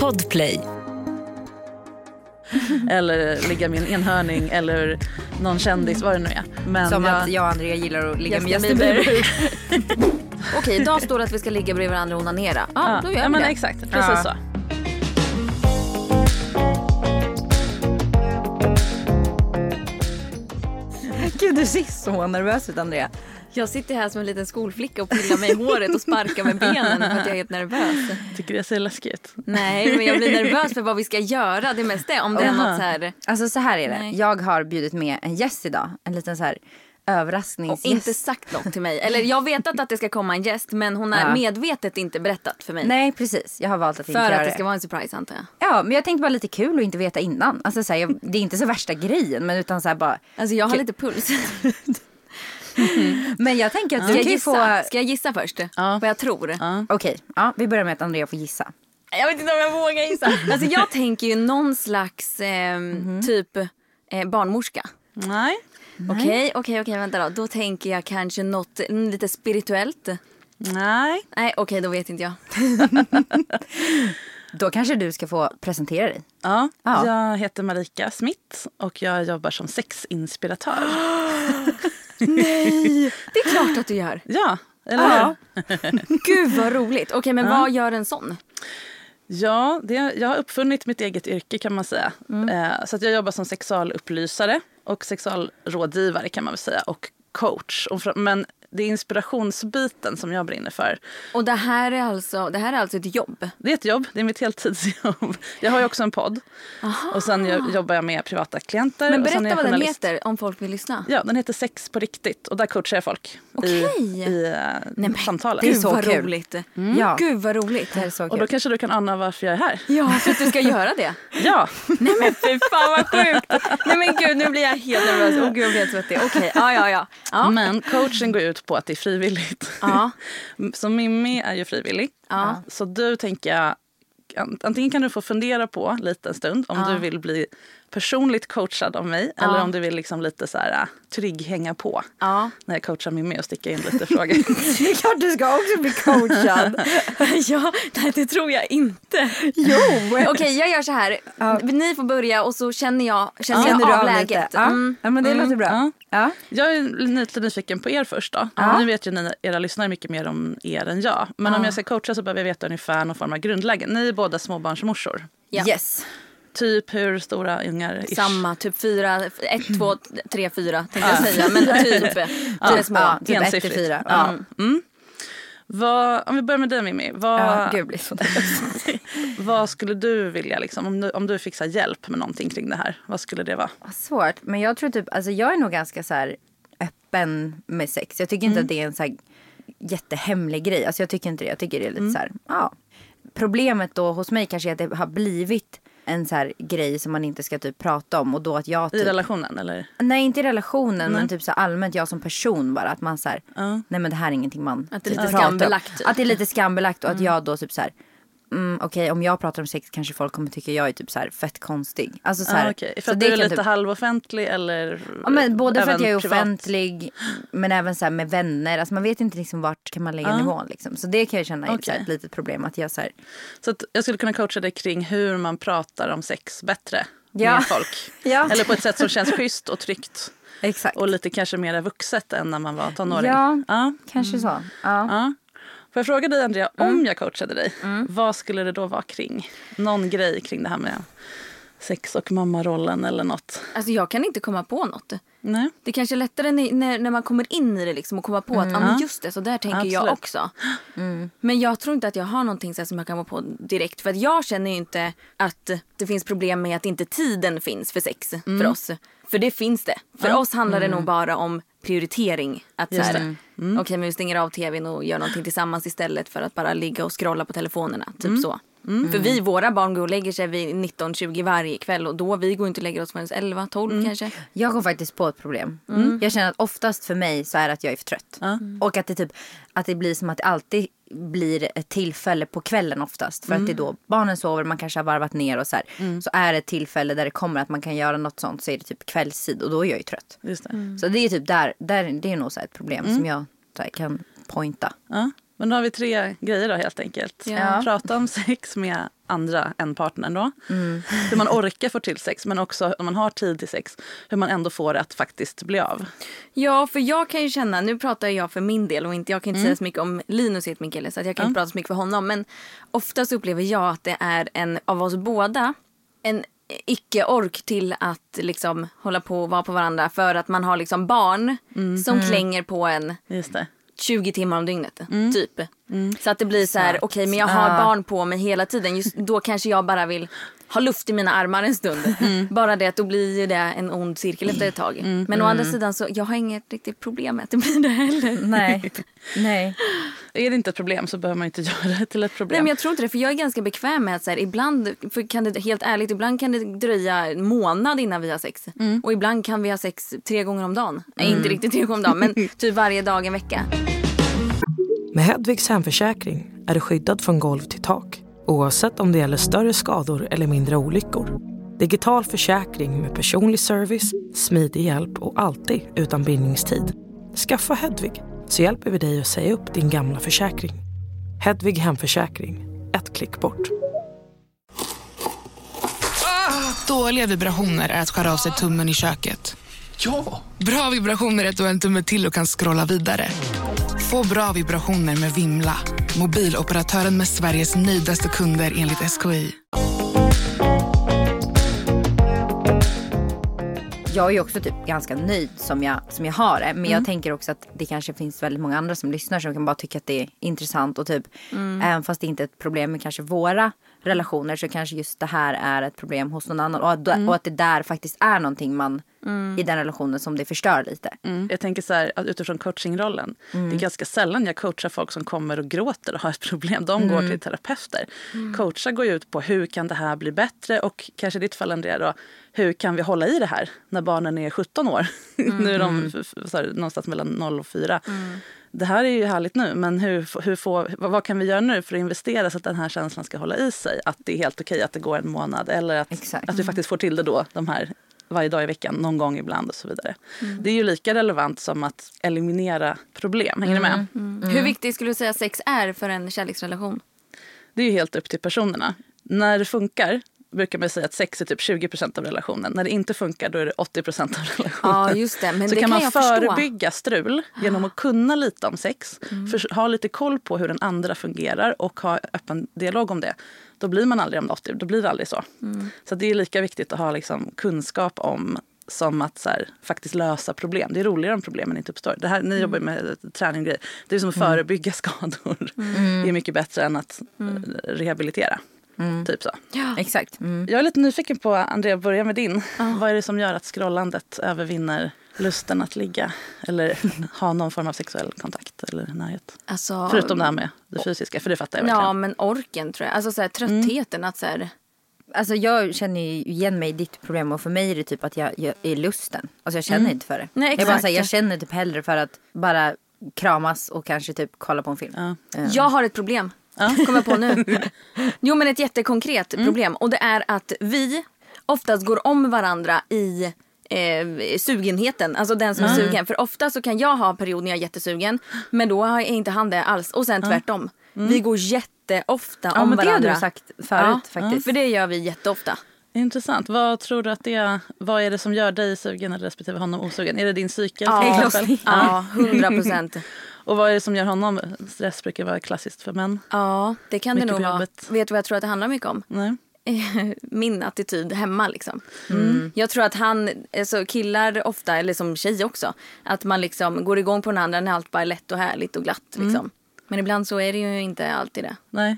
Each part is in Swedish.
Podplay. Eller ligga med en enhörning eller någon kändis, vad det nu är. Men Som jag, att jag och Andrea gillar att ligga med Justin Bieber. Okej, idag står det att vi ska ligga bredvid varandra och onanera. Ja, då gör ja, vi men det. exakt, precis Ja. så. Gud du ser så nervös ut Andrea. Jag sitter här som en liten skolflicka och pillar mig i håret och sparkar med benen för att jag är helt nervös. Tycker det ser läskigt ut. Nej, men jag blir nervös för vad vi ska göra. Det är mest det. Om det är något så här... Alltså så här är det. Nej. Jag har bjudit med en gäst idag. En liten så här Och överraskningsgäst. inte sagt något till mig. Eller jag vet att det ska komma en gäst men hon har Ja. medvetet inte berättat för mig. Nej precis. Jag har valt att inte för göra att det det. ska vara en surprise antar jag. Ja men jag tänkte bara lite kul att inte veta innan. Alltså så här, jag, det är inte så värsta grejen men utan så här bara. Alltså jag har Kul. lite puls. Men jag tänker att Ska jag gissa? få. Ska jag gissa först? Ja. Vad jag tror? Ja. Okej, ja vi börjar med att Andrea får gissa. Jag vet inte om jag vågar gissa. Alltså jag tänker ju någon slags ehm, typ eh, barnmorska. Nej. Okej, okej, okej, vänta då. Då tänker jag kanske något mm, lite spirituellt. Nej. Nej, okej, då vet inte jag. Då kanske du ska få presentera dig. Ja, Ja. jag heter Marika Smith och jag jobbar som sexinspiratör. Det är klart att du gör. Ja, eller hur? Gud vad roligt. Okej, men vad gör en sån? Ja, det, jag har uppfunnit mitt eget yrke kan man säga. Eh, så att jag jobbar som sexualupplysare och sexualrådgivare kan man väl säga och coach. Och men det är inspirationsbiten som jag brinner för. Och det här är alltså, det här är alltså ett jobb? Det är ett jobb, det är mitt heltidsjobb. Jag har ju också en podd. Och sen jo- jobbar jag med privata klienter. Men och sen är berätta jag vad den heter om folk vill lyssna. Ja, den heter Sex på riktigt och där coachar jag folk i, Okej. i eh, samtalet. det är Gud så vad kul. roligt. Ja. Gud vad roligt. Det här är så Och då kul. kanske du kan ana varför jag är här. Ja, för att du ska göra det. Ja, Nej men fy fan vad sjukt. Nej men gud nu blir jag helt nervös. Åh gud jag blir helt svettig. Okej, ja ja ja. ja. men coaching går ut på att det är frivilligt. Ja. Så Mimmi är ju frivillig. Ja. Så du tänker jag, an- antingen kan du få fundera på lite en stund om Ja. du vill bli personligt coachad av mig eller om du vill liksom lite så här äh, trygg hänga på Ja. när jag coachar Mimmi och sticka in lite frågor. Det är klart du ska också bli coachad. ja, nej det tror jag inte. jo. Okej jag gör så här. Ni får börja och så känner jag, känner jag av av läget. Ja. Mm. ja men det låter bra. Ja. Ja. Jag är lite nyfiken på er först då. Nu vet ju ni, era lyssnare mycket mer om er än jag. Men om jag ska coacha så behöver jag veta ungefär någon form av grundläge. Ni är båda småbarnsmorsor. Ja. Yes. Typ hur stora ungar? ish? Samma, typ fyra, ett, två, tre, fyra tänkte jag säga. Men typ, typ små. Ja, typ ett till fyra. Ja. Mm. Mm. Vad, om vi börjar med dig Mimmi. Vad, Ja, gud, jag blir så nervös. vad skulle du vilja, liksom, om, du, om du fick hjälp med någonting kring det här, vad skulle det vara? Svårt. Men jag tror typ, alltså jag är nog ganska så här öppen med sex. Jag tycker inte att det är en så här jättehemlig grej. Alltså jag tycker inte det. Jag tycker det är lite så här, ja. Problemet då hos mig kanske är att det har blivit en så här grej som man inte ska typ prata om. Och då att jag I typ, relationen eller? Nej inte i relationen men typ så allmänt jag som person bara. Att man så här, nej men det här är ingenting man Att det är typ lite skambelagt, typ. Att det är lite skambelagt och att jag då typ så här Mm, Okej om jag pratar om sex kanske folk kommer tycka jag är typ så här fett konstig. Alltså så här, Ah, okej. För så att det du är lite typ- halvoffentlig eller? Ja, men både för att jag är privat? offentlig men även så här med vänner. Alltså man vet inte liksom vart kan man lägga Ja. nivån liksom. Så det kan jag känna är Okej. ett litet problem att jag så här, Så att jag skulle kunna coacha dig kring hur man pratar om sex bättre Ja. med folk. Ja. Eller på ett sätt som känns schysst och tryggt. Exakt. Och lite kanske mer vuxet än när man var tonåring. Ja. ja. Kanske så. Ja. Ja. Får jag fråga dig Andrea, Mm. om jag coachade dig, vad skulle det då vara kring? Någon grej kring det här med sex och mammarollen eller något? Alltså jag kan inte komma på något. Nej. Det kanske är lättare när, när, man kommer in i det liksom och komma på att ah, men just det, så där tänker jag Absolut. också. Men jag tror inte att jag har någonting så som jag kan vara på direkt. För att jag känner inte att det finns problem med att inte tiden finns för sex för oss. För det finns det. För oss handlar det nog bara om prioritering. Att så här, okej men vi stänger av tvn och gör någonting tillsammans istället för att bara ligga och scrolla på telefonerna. Typ så. För vi, våra barn går och lägger sig vid 19-20 varje kväll och då vi går inte och lägger oss förrän 11-12 kanske. Jag kom faktiskt på ett problem. Mm. Jag känner att oftast för mig så är det att jag är för trött. Och att det, typ, att det blir som att det alltid blir ett tillfälle på kvällen oftast. För att det är då barnen sover, man kanske har varvat ner och så här. Så är det ett tillfälle där det kommer att man kan göra något sånt så är det typ kvällstid och då är jag ju trött. Just det. Så det är typ där, där det är nog så här ett problem som jag så här, kan pointa. Ja. Men då har vi tre grejer då helt enkelt. Ja. Prata om sex med andra än partnern då. Hur man orkar få till sex men också när man har tid till sex. Hur man ändå får det att faktiskt bli av. Ja, för jag kan ju känna, nu pratar jag för min del och inte, jag kan inte säga så mycket om Linus heter min kille så att jag kan inte prata så mycket för honom. Men oftast upplever jag att det är en av oss båda en icke-ork till att liksom hålla på och vara på varandra för att man har liksom barn som klänger på en Just det. 20 timmar om dygnet. Typ. Så att det blir så här, okej men jag har barn på mig hela tiden. Just då kanske jag bara vill ha luft i mina armar en stund. Bara det att då blir det en ond cirkel efter ett tag. Men å andra sidan så jag har inget riktigt problem med att det blir det heller. Nej. Nej. Är det inte ett problem så behöver man inte göra det till ett problem. Nej men jag tror inte det för jag är ganska bekväm med att så här, ibland, för kan det, helt ärligt, ibland kan det dröja en månad innan vi har sex. Och ibland kan vi ha sex tre gånger om dagen. Nej inte riktigt tre gånger om dagen men typ varje dag en vecka. Med Hedvigs hemförsäkring är du skyddad från golv till tak oavsett om det gäller större skador eller mindre olyckor. Digital försäkring med personlig service, smidig hjälp och alltid utan bindningstid. Skaffa Hedvig så hjälper vi dig att säga upp din gamla försäkring. Hedvig hemförsäkring, ett klick bort. Dåliga vibrationer är att skära av sig tummen i köket. Ja! Bra vibrationer är att du har en tumme till och kan scrolla vidare. Få bra vibrationer med Vimla. Mobiloperatören med Sveriges nöjdaste kunder enligt SKI. Jag är också typ ganska nöjd som jag, som jag har det. Men jag tänker också att det kanske finns väldigt många andra som lyssnar som kan bara tycka att det är intressant. Och typ, även fast det inte är ett problem med kanske våra relationer så kanske just det här är ett problem hos någon annan. Och, att- och att det där faktiskt är någonting man i den relationen som det förstör lite. Jag tänker så här, utifrån coachingrollen. Det är ganska sällan jag coachar folk som kommer och gråter och har ett problem. De går till terapeuter. Coachar går ju ut på hur kan det här bli bättre och kanske i ditt fall Andrea då, hur kan vi hålla i det här när barnen är 17 år? nu är de f- så här, någonstans mellan 0 och 4. Det här är ju härligt nu men hur, hur får, vad, kan vi göra nu för att investera så att den här känslan ska hålla i sig? Att det är helt okej att det går en månad eller att, Exakt. att vi faktiskt får till det då de här varje dag i veckan, någon gång ibland och så vidare. Det är ju lika relevant som att eliminera problem. Hänger ni med? Hur viktigt skulle du säga sex är för en kärleksrelation? Det är ju helt upp till personerna. När det funkar brukar man säga att sex är typ 20% av relationen. När det inte funkar då är det 80% av relationen. Ja just det, men så det kan kan man förstå. förebygga strul genom att kunna lite om sex, för, ha lite koll på hur den andra fungerar och ha öppen dialog om det. Då blir man aldrig om 80, då blir det aldrig så. Så det är lika viktigt att ha liksom, kunskap om som att så här, faktiskt lösa problem. Det är roligare om problemen inte uppstår. Det här, ni jobbar ju med träning och grejer. Det är som att förebygga skador. Det är mycket bättre än att eh, rehabilitera. Typ så. Exakt. Mm. Jag är lite nyfiken på, Andrea, börja med din. Vad är det som gör att scrollandet övervinner lusten att ligga eller ha någon form av sexuell kontakt eller närhet? Alltså, Förutom det här med det fysiska, för det fattar jag Ja verkligen. men orken tror jag. Alltså så här, tröttheten att så här, Alltså jag känner ju igen mig i ditt problem och för mig är det typ att jag, jag är lusten. Alltså jag känner inte för det. Nej, jag, bara, här, jag känner typ hellre för att bara kramas och kanske typ kolla på en film. Ja. Jag har ett problem. Kommer jag på nu. Jo men ett jättekonkret problem. Och det är att vi oftast går om varandra i eh, sugenheten. Alltså den som är sugen. För ofta så kan jag ha perioder när jag är jättesugen. Men då är inte han det alls. Och sen tvärtom. Vi går jätteofta Ja om men det har varandra. du sagt förut faktiskt. För det gör vi jätteofta. Intressant. Vad tror du att det är, vad är det som gör dig sugen eller respektive honom osugen? Är det din cykel Ja, exempel? ja, hundra procent. Och vad är det som gör honom, stress brukar vara klassiskt för män. Ja, det kan Mycket det nog vara. Vet du vad jag tror att det handlar mycket om? Nej. min attityd hemma. Liksom. Jag tror att han, alltså killar ofta, eller som tjej också, att man liksom går igång på den andra när allt bara är lätt och härligt och glatt. Liksom. Men ibland så är det ju inte alltid det. Nej.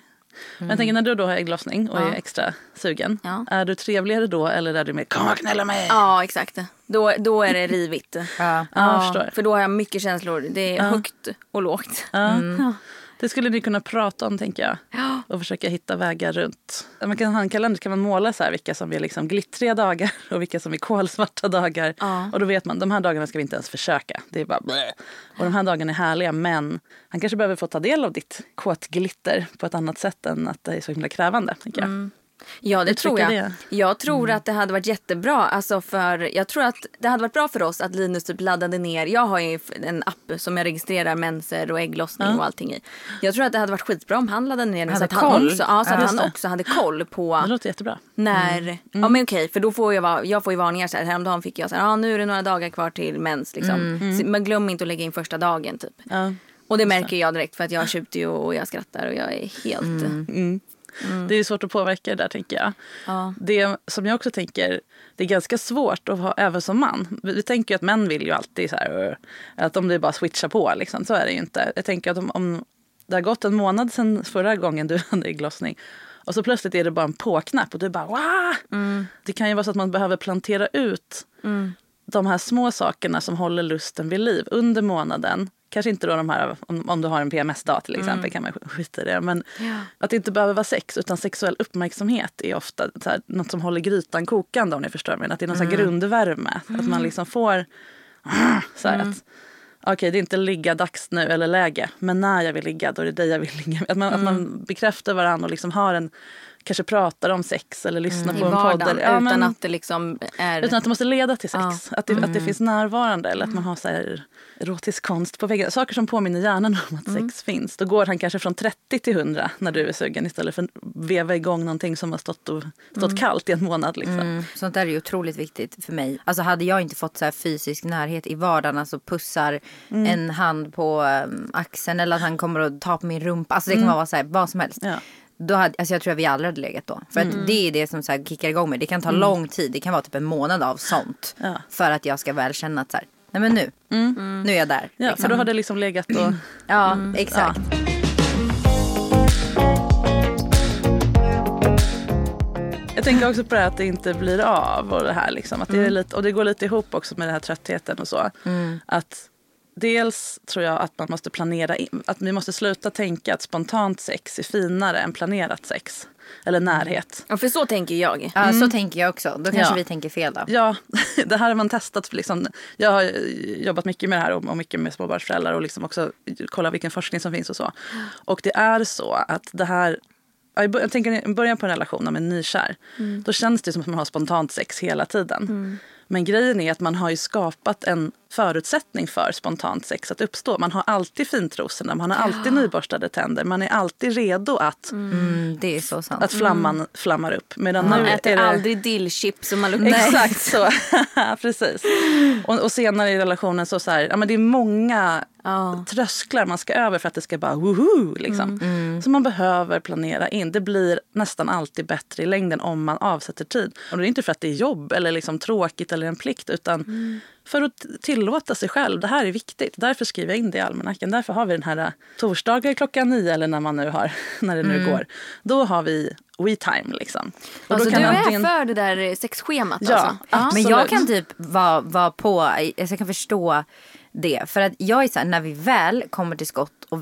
Men jag tänker när du då har ägglossning och är extra sugen. Ja. Är du trevligare då eller är du mer kom och knulla mig? Ja, exakt. Då, då är det rivigt. Ja. Ja, jag förstår. För då har jag mycket känslor. Det är högt och lågt. Det skulle ni kunna prata om tänker jag. Och försöka hitta vägar runt. Man kan ha en kalender kan man måla så här, vilka som är liksom glittriga dagar och vilka som är kolsvarta dagar. Ja. Och då vet man de här dagarna ska vi inte ens försöka. Det är bara blä. Och de här dagarna är härliga men han kanske behöver få ta del av ditt kåtglitter på ett annat sätt än att det är så himla krävande. Tänker jag. Ja, det tror jag. det. Jag tror att det hade varit jättebra. Alltså för, jag tror att det hade varit bra för oss att Linus typ laddade ner. Jag har ju en app som jag registrerar menser och ägglossning och allting i. Jag tror att det hade varit skitbra om han laddade ner den så att han, också, ja, så att han också hade koll på Det låter jättebra. när... Ja men okej, för då får jag, jag får ju varningar så här. Häromdagen fick jag så här, ja nu är det några dagar kvar till mens liksom. Så, men glöm inte att lägga in första dagen typ. Och det märker jag direkt för att jag tjuter ju och jag skrattar och jag är helt... Det är svårt att påverka det där tänker jag. Ja. Det som jag också tänker, det är ganska svårt att ha även som man. Vi, vi tänker att män vill ju alltid så här, att om det bara switchar på liksom, så är det ju inte. Jag tänker att om, om det har gått en månad sedan förra gången du hade ägglossning och så plötsligt är det bara en på-knapp och du bara wow! Det kan ju vara så att man behöver plantera ut de här små sakerna som håller lusten vid liv under månaden. Kanske inte då de här, om, om du har en PMS-dag till exempel kan man skita i det. Men att det inte behöver vara sex utan sexuell uppmärksamhet är ofta så här, något som håller grytan kokande om ni förstår mig. Att det är någon här grundvärme. Att man liksom får så här att okej det är inte ligga dags nu eller läge. Men när jag vill ligga då är det dig jag vill ligga med. Att man, att man bekräftar varandra och liksom har en, kanske pratar om sex eller lyssnar I på en podd. vardagen Eller, ja, utan men- att det liksom är... utan att det måste leda till sex. Ja. Att, det, att det finns närvarande eller att man har så här erotisk konst på väggen. Saker som påminner hjärnan om att sex finns. Då går han kanske från 30 till 100 när du är sugen istället för att veva igång någonting som har stått, och, stått kallt i en månad. Liksom. Mm, sånt där är ju otroligt viktigt för mig. Alltså hade jag inte fått så här fysisk närhet i vardagen, alltså pussar en hand på um, axeln eller att han kommer och tar på min rumpa. Alltså det kan vara så här, vad som helst. Ja. Då hade, alltså jag tror att vi aldrig hade legat då. För att det är det som så här kickar igång mig. Det kan ta lång tid. Det kan vara typ en månad av sånt. Ja. För att jag ska väl känna att så här, nej men nu. Nu är jag där. Ja, liksom. för då har det liksom legat och... Ja, exakt. Jag tänker också på det här att det inte blir av och det här liksom. Att det är lite, och det går lite ihop också med den här tröttheten och så. Att dels tror jag att man måste planera in, att vi måste sluta tänka att spontant sex är finare än planerat sex. Eller närhet. Ja, för så tänker jag. Ja, så tänker jag också. Då kanske Ja. vi tänker fel då. Ja, det här har man testat. för Liksom, jag har jobbat mycket med det här och, och mycket med småbarnsföräldrar och liksom också kolla vilken forskning som finns och så. Och det är så att det här jag tänker i början på en relation om en nykär. Då känns det som att man har spontant sex hela tiden. Men grejen är att man har ju skapat en förutsättning för spontant sex att uppstå. Man har alltid fintrosorna, man har alltid nyborstade tänder. Man är alltid redo att, Mm, det är så sant. att flamman flammar upp. Medan Man nu äter är det... aldrig dillchips och man luktar... Exakt så. Precis. Och, och senare i relationen så, så här, ja, men det är många Ja. trösklar man ska över för att det ska bara woho liksom. Så man behöver planera in. Det blir nästan alltid bättre i längden om man avsätter tid. Och det är inte för att det är jobb eller liksom tråkigt eller en plikt utan för att tillåta sig själv. Det här är viktigt. Därför skriver jag in det i almanackan. Därför har vi den här eh, torsdagar klockan nio eller när man nu har, när det nu går. Då har vi we time liksom. Och Alltså, du är antingen- för det där sexschemat Ja, alltså? absolut. Men jag kan typ vara vara på, alltså jag kan förstå det. För att jag är så här, när vi väl kommer till skott och,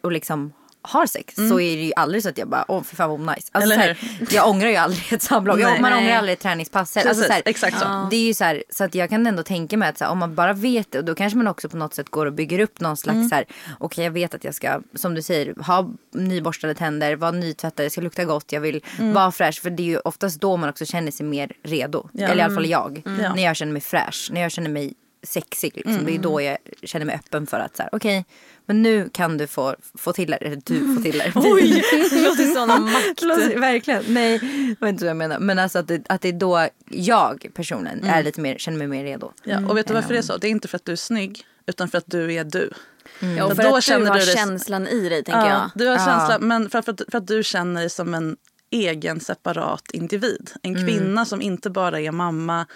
och liksom har sex så är det ju aldrig så att jag bara, åh för fan vad nice. Alltså, Mm. Eller så här, jag ångrar ju aldrig ett samlag. Jag, man ångrar aldrig ett träningspass. Alltså, Precis, så här, exakt så. Det är ju så här, så att jag kan ändå tänka mig att så här, om man bara vet det och då kanske man också på något sätt går och bygger upp någon slags Mm. så här, okej jag vet att jag ska, som du säger, ha nyborstade tänder, vara nytvättad, det ska lukta gott, jag vill vara fräsch. För det är ju oftast då man också känner sig mer redo. Ja. Eller i alla fall jag. Ja. När jag känner mig fräsch, när jag känner mig sexig. Liksom. Det är då jag känner mig öppen för att så här, okej, men nu kan du få, få till det. Eller du få till det. Oj, det låter någon makt. Låter- Verkligen. Nej, det var inte så jag menar. Men alltså att det, att det är då jag personen är lite mer, känner mig mer redo. Ja, och vet du varför det är så? Det är inte för att du är snygg utan för att du är du. Ja, och För för då att känner du har du dig- känslan i dig tänker jag. Du har känsla, men för, för, att, för att du känner dig som en egen separat individ. En kvinna som inte bara är mamma,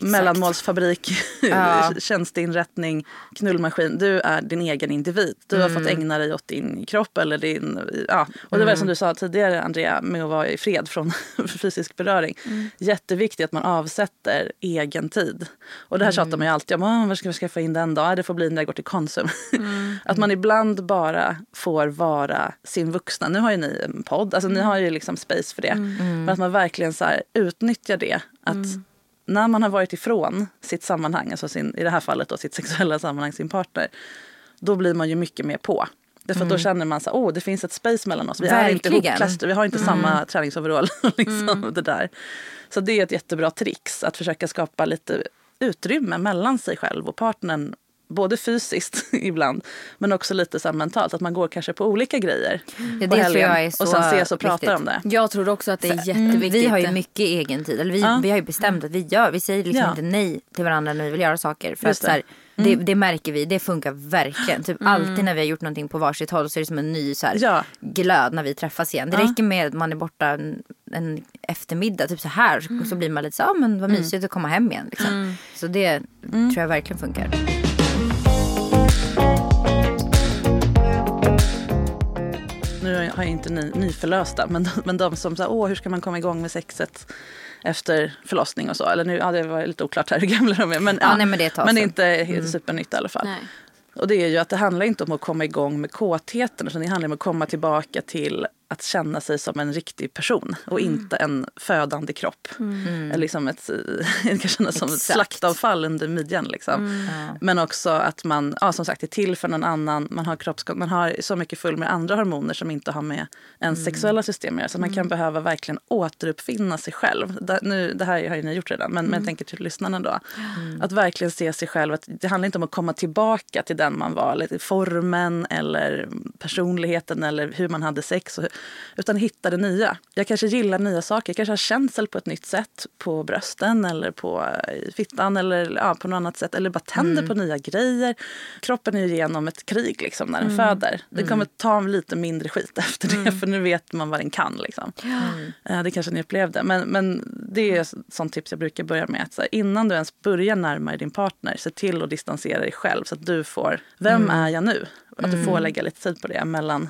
mellanmålsfabrik, tjänsteinrättning, knullmaskin. Du är din egen individ. Du har fått ägna dig åt din kropp. Eller din, ja. Och det var som du sa tidigare Andrea med att vara i fred från fysisk beröring. Jätteviktigt att man avsätter egen tid. Och det här tjatar man ju alltid om. "Åh, Var ska vi skaffa in den då? Det får bli när jag går till Konsum. att man ibland bara får vara sin vuxna. Nu har ju ni en podd. Alltså ni har ju liksom space för det. Men att man verkligen så här, utnyttjar det. Att när man har varit ifrån sitt sammanhang, alltså sin, i det här fallet då, sitt sexuella sammanhang, sin partner. Då blir man ju mycket mer på. Därför att då känner man att oh, det finns ett space mellan oss. Vi är inte Verkligen. ihopkluster, vi har inte samma träningsoverall. liksom, det där. Så det är ett jättebra trix att försöka skapa lite utrymme mellan sig själv och partnern. Både fysiskt ibland, men också lite så mentalt. Att man går kanske på olika grejer Ja, på det tror helgen jag är så och sen ses och pratar om det. Jag tror också att det är Mm, jätteviktigt. vi har ju mycket egen tid. Eller vi, Ja. vi har ju bestämt att vi gör, vi säger liksom Ja. inte nej till varandra när vi vill göra saker. För Just att så här, det. det, det märker vi, det funkar verkligen. Typ alltid när vi har gjort någonting på varsitt håll så är det som en ny så här, Ja. glöd när vi träffas igen. Det Ja. räcker med att man är borta en, en eftermiddag, typ så här. Så, så blir man lite så, ja men vad mysigt att komma hem igen. Liksom. Så det tror jag verkligen funkar. Nu har jag inte ny, nyförlösta, men, men de som säger åh hur ska man komma igång med sexet efter förlossning och så. Eller nu, ja, det var lite oklart här hur gamla de är. Men, Ja, nej, men det är men sedan. inte helt supernytt i alla fall. Nej. Och det är ju att det handlar inte om att komma igång med kåtheten utan det handlar om att komma tillbaka till att känna sig som en riktig person och inte en födande kropp. Eller liksom ett, det kan kännas som ett slaktavfall under midjan. Liksom. Men också att man ja, som sagt är till för någon annan. Man har, kroppskon- man har så mycket full med andra hormoner som inte har med ens sexuella system att göra. Så man kan behöva verkligen återuppfinna sig själv. Det, nu, det här har ju ni gjort redan, men, men jag tänker till lyssnarna då. Att verkligen se sig själv. Att det handlar inte om att komma tillbaka till den man var. Eller formen eller personligheten eller hur man hade sex. Och, utan hitta det nya. Jag kanske gillar nya saker. Jag kanske har känsel på ett nytt sätt på brösten eller på eh, fittan eller ja, på något annat sätt. Eller bara tänder på nya grejer. Kroppen är igenom ett krig liksom, när den föder. Det kommer ta lite mindre skit efter det för nu vet man vad den kan. Liksom. Eh, Det kanske ni upplevde. Men, men det är ett sånt tips jag brukar börja med. Att så här, innan du ens börjar närma dig din partner, se till att distansera dig själv så att du får, vem är jag nu? Att du får lägga lite tid på det mellan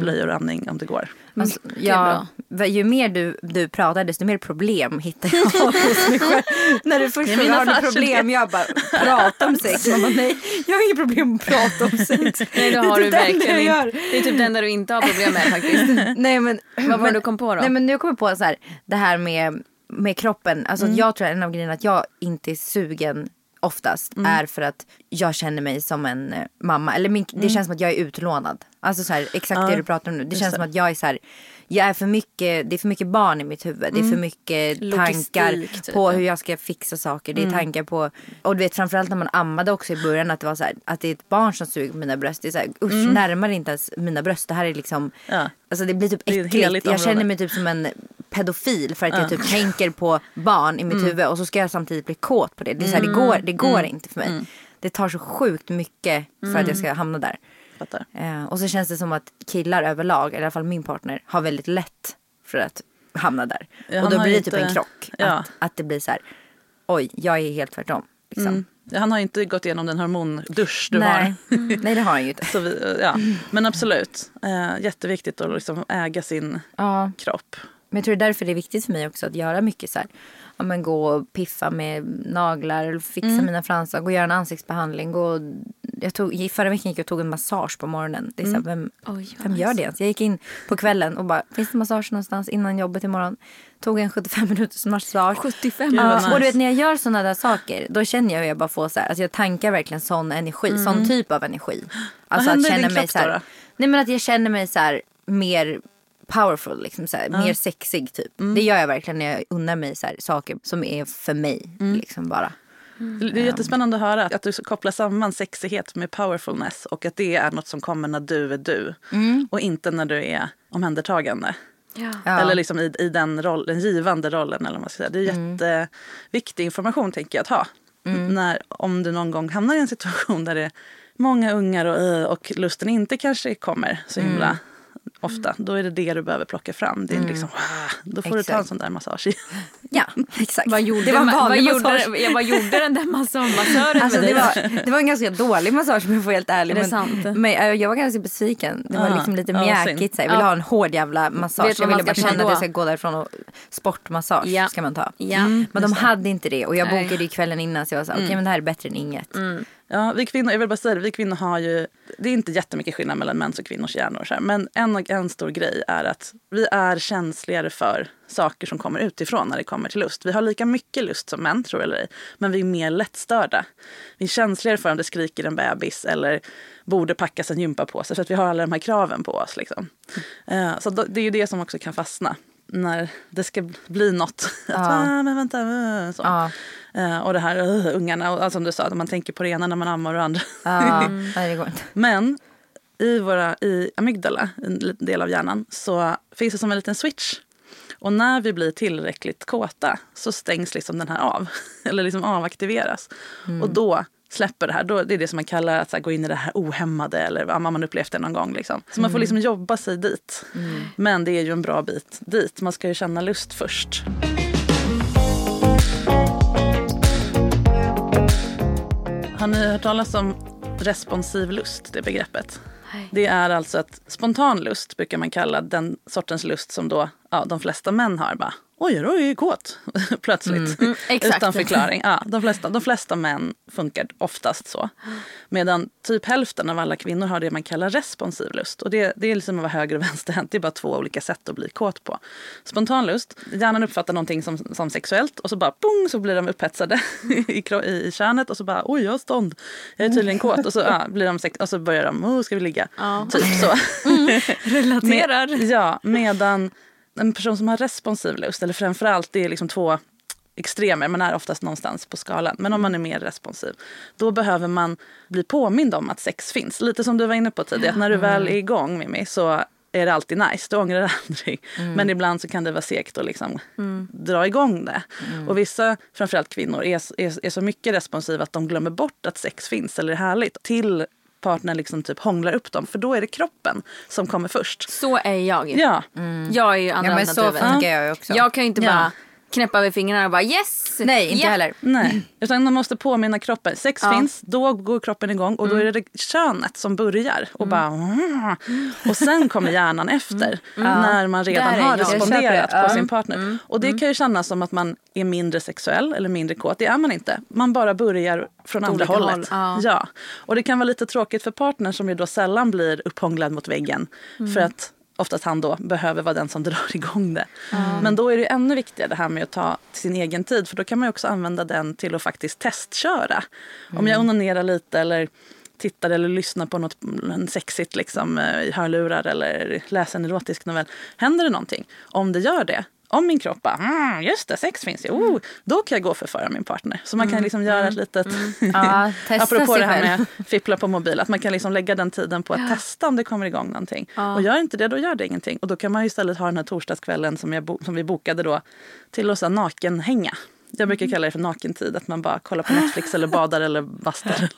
blöjor och andning om det går. Alltså, ja, ju mer du, du pratar desto mer problem hittar jag hos mig själv. När du först Det frågar har du affärsidé." problem, jag bara prata om sex. Man bara, nej, jag har inget problem att prata om sex. Nej, då Det är har typ du det enda verkligen inte. Det är typ det enda du inte har problem med faktiskt. Nej men, Vad var det men- du kom på då? Nej men nu kommer jag på så här, det här med, med kroppen. Alltså jag tror att en av grejerna att jag inte är sugen oftast är för att jag känner mig som en eh, mamma. Eller min, det känns som att jag är utlånad. Alltså så här, exakt det du pratar om nu. Det känns som att jag är så här, jag är för mycket, det är för mycket barn i mitt huvud. Det är för mycket Logistik, tankar typ. på hur jag ska fixa saker. Det är tankar på, och du vet framförallt när man ammade också i början att det var så här, att det är ett barn som suger på mina bröst. Det är så här, usch närmare inte ens mina bröst. Det här är liksom, Ja. alltså det blir typ äckligt. Jag känner mig typ som en pedofil för att jag typ tänker på barn i mitt huvud och så ska jag samtidigt bli kåt på det. Det, är så här, det går, det går inte för mig. Det tar så sjukt mycket för att jag ska hamna där. Fattar. Eh, och så känns det som att killar överlag, eller i alla fall min partner, har väldigt lätt för att hamna där. Ja, och då blir det inte- typ en krock. ja. Att, att det blir så här, oj, jag är helt tvärtom. Liksom. Mm. Han har inte gått igenom den hormondusch du Nej. har. Nej, det har han ju inte. Så vi, ja. Men absolut, eh, jätteviktigt att liksom äga sin Ja. kropp. Men jag tror det är därför det är viktigt för mig också att göra mycket så här. Ja, men gå och piffa med naglar, eller fixa mina fransar, gå och göra en ansiktsbehandling. Gå och, jag tog, i förra veckan gick jag och tog en massage på morgonen. Det är så här, vem, Oj, vad vem gör det ens? Jag gick in på kvällen och bara, finns det massage någonstans innan jobbet imorgon? Tog en 75 minuters massage. 75 Gud, vad Ja, nice. och du vet när jag gör sådana där saker då känner jag hur jag bara får så här, alltså jag tankar verkligen sån energi, sån typ av energi. Alltså händer i att din känna mig kropp så här, då? nej men att jag känner mig så här mer powerful, liksom så här, mer sexig typ. Det gör jag verkligen när jag unnar mig så här, saker som är för mig. Liksom bara. Det är jättespännande att höra att du kopplar samman sexighet med powerfulness och att det är något som kommer när du är du och inte när du är omhändertagande. Ja. Eller liksom i, i den, roll, den givande rollen. Eller vad ska säga. Det är jätteviktig information tänker jag att ha. När, om du någon gång hamnar i en situation där det är många ungar och, och lusten inte kanske kommer så himla ofta. Då är det det du behöver plocka fram. Det är liksom, "Ah", då får du ta en Exakt. sån där massage. Ja, exakt. Vad gjorde, det var vad, gjorde, vad gjorde den där massören Alltså, med det, var, det var en ganska dålig massage om jag får helt ärlig. Är men, sant? Men, äh, jag var ganska besviken. Det var Ah, liksom lite ja, mjäkigt. Jag ville Ja. ha en hård jävla massage. Vet Jag ville bara känna att jag ska gå därifrån och sportmassage Ja. ska man ta. Ja. Men de hade inte det och jag bokade ju kvällen innan så jag så här, okej men det här är bättre än inget. Ja, vi kvinnor, jag vill bara säga det, vi kvinnor har ju, det är inte jättemycket skillnad mellan mäns och kvinnors hjärnor. Så här, men en, en stor grej är att vi är känsligare för saker som kommer utifrån när det kommer till lust. Vi har lika mycket lust som män, tror jag eller ej, men vi är mer lättstörda. Vi är känsligare för om det skriker en bebis eller borde packas en gympapåse för att vi har alla de här kraven på oss. Liksom. Eh, så då, det är ju det som också kan fastna när det ska bli något. Att, ah, men vänta, äh, så. Ja. Eh, och det här uh, ungarna, och, alltså, som du sa, att man tänker på det ena när man ammar och andra. Ja, nej, det går inte. Men i, våra, i amygdala, en del av hjärnan, så finns det som en liten switch. Och när vi blir tillräckligt kåta så stängs liksom den här av. Eller liksom avaktiveras. Och då släpper det här. Då, det är det som man kallar att här, gå in i det här ohämmade. Eller ja, man upplevt det någon gång. Liksom. Så man får liksom jobba sig dit. Men det är ju en bra bit dit. Man ska ju känna lust först. Har ni hört talas om responsiv lust, det begreppet? Det är alltså att spontan lust brukar man kalla den sortens lust som då ja, de flesta män har. Bara, Oj, oj, oj, kåt. Plötsligt. exakt. Utan förklaring. Ja, de, flesta, de flesta män funkar oftast så. Medan typ hälften av alla kvinnor har det man kallar responsiv lust. Och det, det är liksom att vara höger och vänsterhänt. Det är bara två olika sätt att bli kåt på. Spontan lust, hjärnan uppfattar någonting som, som sexuellt och så bara pung så blir de upphetsade i, i, i kärnet och så bara oj, jag har stånd. Jag är tydligen kåt. Och så, ja, blir de sex- och så börjar de, oh, ska vi ligga? Typ så. Relaterar. Med, ja, medan en person som har responsiv lust, eller framförallt det är liksom två extremer, man är oftast någonstans på skalan. Men om man är mer responsiv, då behöver man bli påmind om att sex finns. Lite som du var inne på tidigare, att när du väl är igång Mimmi så är det alltid nice, du ångrar det aldrig. Men ibland så kan det vara segt att liksom dra igång det. Och vissa, framförallt kvinnor, är, är, är så mycket responsiva att de glömmer bort att sex finns eller är härligt. Till partnern liksom typ hånglar upp dem, för då är det kroppen som kommer först. Så är jag. Ja, Jag är ju andra Ja, men så funkar jag också. Jag kan ju inte Ja. bara knäppa över fingrarna och bara yes! Nej, inte Ja. heller. Nej, utan man måste påminna kroppen. Sex Ja. finns, då går kroppen igång och då är det könet som börjar. Och, bara, "Mm." och sen kommer hjärnan efter när man redan har jag. Jag responderat det. på sin partner. Och det kan ju kännas som att man är mindre sexuell eller mindre kåt. Det är man inte. Man bara börjar från andra hållet. håll. Ja. Ja. Och det kan vara lite tråkigt för partnern som ju då sällan blir upphånglad mot väggen. För att oftast han då behöver vara den som drar igång det. Men då är det ännu viktigare det här med att ta sin egen tid. För då kan man också använda den till att faktiskt testköra. Om jag onanerar lite eller tittar eller lyssnar på något en sexigt liksom, eh, i hörlurar eller läser en erotisk novell. Händer det någonting? Om det gör det, om min kropp bara, mm, just det, sex finns ju, oh, då kan jag gå och förföra min partner. Så man kan liksom göra ett litet, Ja, testa apropå det här med fippla på mobil, att man kan liksom lägga den tiden på att testa om det kommer igång någonting. Och gör inte det, då gör det ingenting. Och då kan man istället ha den här torsdagskvällen som, jag som vi bokade då till att nakenhänga. Jag brukar kalla det för nakentid, att man bara kollar på Netflix eller badar eller bastar.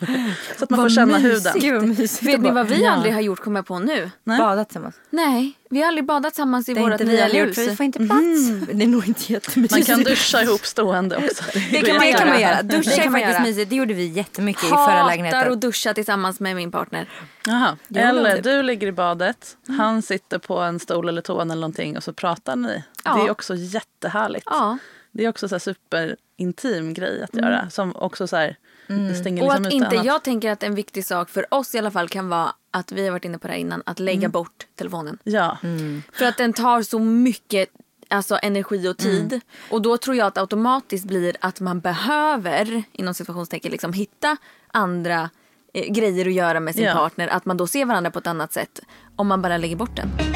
Så att man får känna huden. Gud vad mysigt. Vet ni vad vi Ja. aldrig har gjort kommer jag på nu? Nej. Badat tillsammans. Nej, vi har aldrig badat tillsammans i vårt nya hus. för vi får inte plats. Det är nog inte jättemysigt. Man kan duscha ihop stående också. Det kan man Det kan man göra. Duscha Det är kan man faktiskt göra. mysigt. Det gjorde vi jättemycket i förra Hatar lägenheten. att duscha tillsammans med min partner. De Eller typ? du ligger i badet, han sitter på en stol eller toan eller någonting och så pratar ni. Ja. Det är också jättehärligt. Ja. Det är också så här superintim grej att göra. Som också så här, det stänger Och liksom att ute inte, annat. jag tänker att en viktig sak för oss i alla fall kan vara att vi har varit inne på det här innan, att lägga bort telefonen. Ja. För att den tar så mycket alltså, energi och tid. Och då tror jag att automatiskt blir att man behöver, inom situationstecken, liksom, hitta andra eh, grejer att göra med sin Ja. partner. Att man då ser varandra på ett annat sätt om man bara lägger bort den.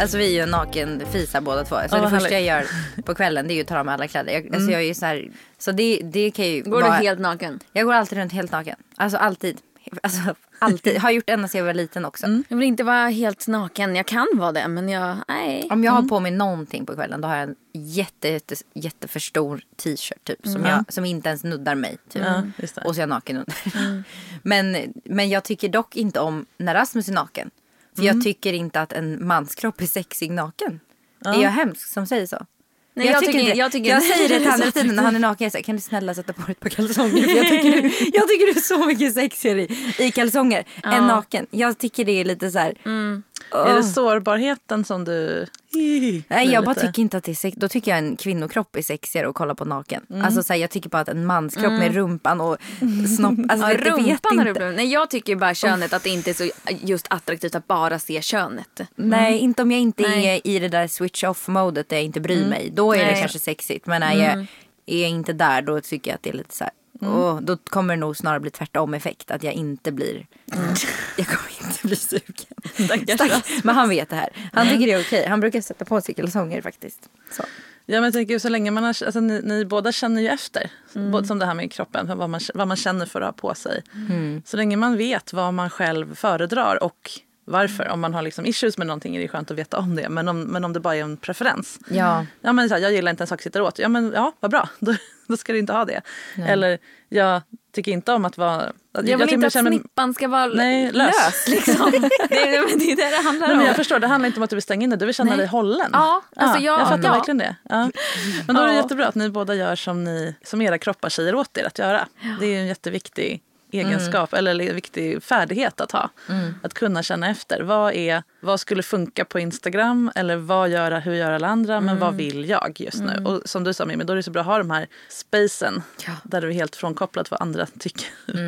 Alltså vi är ju nakenfisar båda två. Så Ja, det första jag gör på kvällen det är ju att ta av mig alla kläder. Jag, alltså jag är ju så här, så det, det kan ju Går vara, du helt naken? Jag går alltid runt helt naken. Alltså alltid. Alltså alltid. Har gjort ända sedan jag var liten också. Jag vill inte vara helt naken. Jag kan vara det men jag, nej. Om jag har på mig någonting på kvällen då har jag en jätte, jätte, jätteför stor t-shirt typ. Som, jag, som inte ens nuddar mig. Typ. Och så är jag naken under. men, men jag tycker dock inte om när Rasmus är naken. För jag tycker inte att en manskropp är sexig naken. Är jag hemsk som säger så? Nej, jag tycker- inte- jag tycker- jag säger det till honom hela när han är naken. Jag säger, kan du snälla sätta på dig ett par kalsonger? Jag, tycker du, jag tycker du är så mycket sexigare i, i kalsonger än naken. Jag tycker det är lite så här. Är det sårbarheten som du... Nej jag bara lite- tycker inte att det är sex. Då tycker jag en kvinnokropp är sexigare att kolla på naken. Alltså så här, jag tycker bara att en manskropp med rumpan och snopp. Alltså Ja, vet, vet rumpan du inte. Nej jag tycker bara könet att det inte är så just attraktivt att bara se könet. Nej inte om jag inte Nej. är i det där switch off modet där jag inte bryr mig. Då är det Nej. kanske sexigt. Men när jag är inte där då tycker jag att det är lite så här. Åh, då kommer det nog snarare bli tvärtom effekt. Att jag inte blir. Jag kommer inte bli sugen. Stack- Men han vet det här. Han tycker det är okej. Han brukar sätta på sig kalsonger faktiskt. Så. Ja, men jag tänker så länge man har, alltså, ni, ni båda känner ju efter. Både som det här med kroppen, vad man, vad man känner för att ha på sig. Så länge man vet vad man själv föredrar och varför. Om man har liksom issues med någonting är det skönt att veta om det. Men om, men om det bara är en preferens. Ja. Ja, men så här, jag gillar inte en sak sitter åt. Ja, men ja, vad bra. Då, då ska du inte ha det. Eller jag tycker inte om att vara... Jag vill tycker inte jag att känner snippan ska vara Nej, lös. lös. liksom. det, är, det är det det handlar Nej, om. jag förstår, det handlar inte om att du vill stänga in dig, du vill känna Nej. dig hållen. Ja, alltså jag- jag fattar ja. verkligen det. Ja. Men då är det Ja. jättebra att ni båda gör som, ni, som era kroppar säger åt er att göra. Det är en jätteviktig egenskap eller en viktig färdighet att ha. Att kunna känna efter. Vad, är, vad skulle funka på Instagram? Eller vad gör, hur gör alla andra? Men vad vill jag just nu? Och som du sa Mimmi, då är det så bra att ha de här spacen där du är helt frånkopplad vad andra tycker.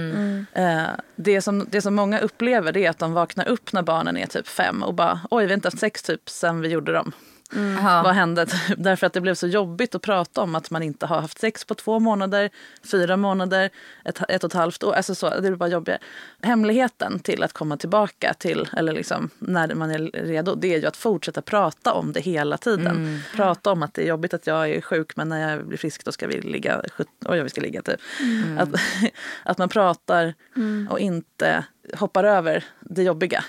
Eh, det, som, det som många upplever det är att de vaknar upp när barnen är typ fem och bara oj vi har inte haft sex typ sen vi gjorde dem. Jaha. Vad hände? Därför att det blev så jobbigt att prata om att man inte har haft sex på två månader, fyra månader, ett, ett och ett halvt år. Alltså så, det blir bara jobbigare. Hemligheten till att komma tillbaka till, eller liksom när man är redo, det är ju att fortsätta prata om det hela tiden. Prata om att det är jobbigt att jag är sjuk men när jag blir frisk då ska vi ligga, oj vi ska ligga typ. Att, att man pratar och inte hoppar över det jobbiga.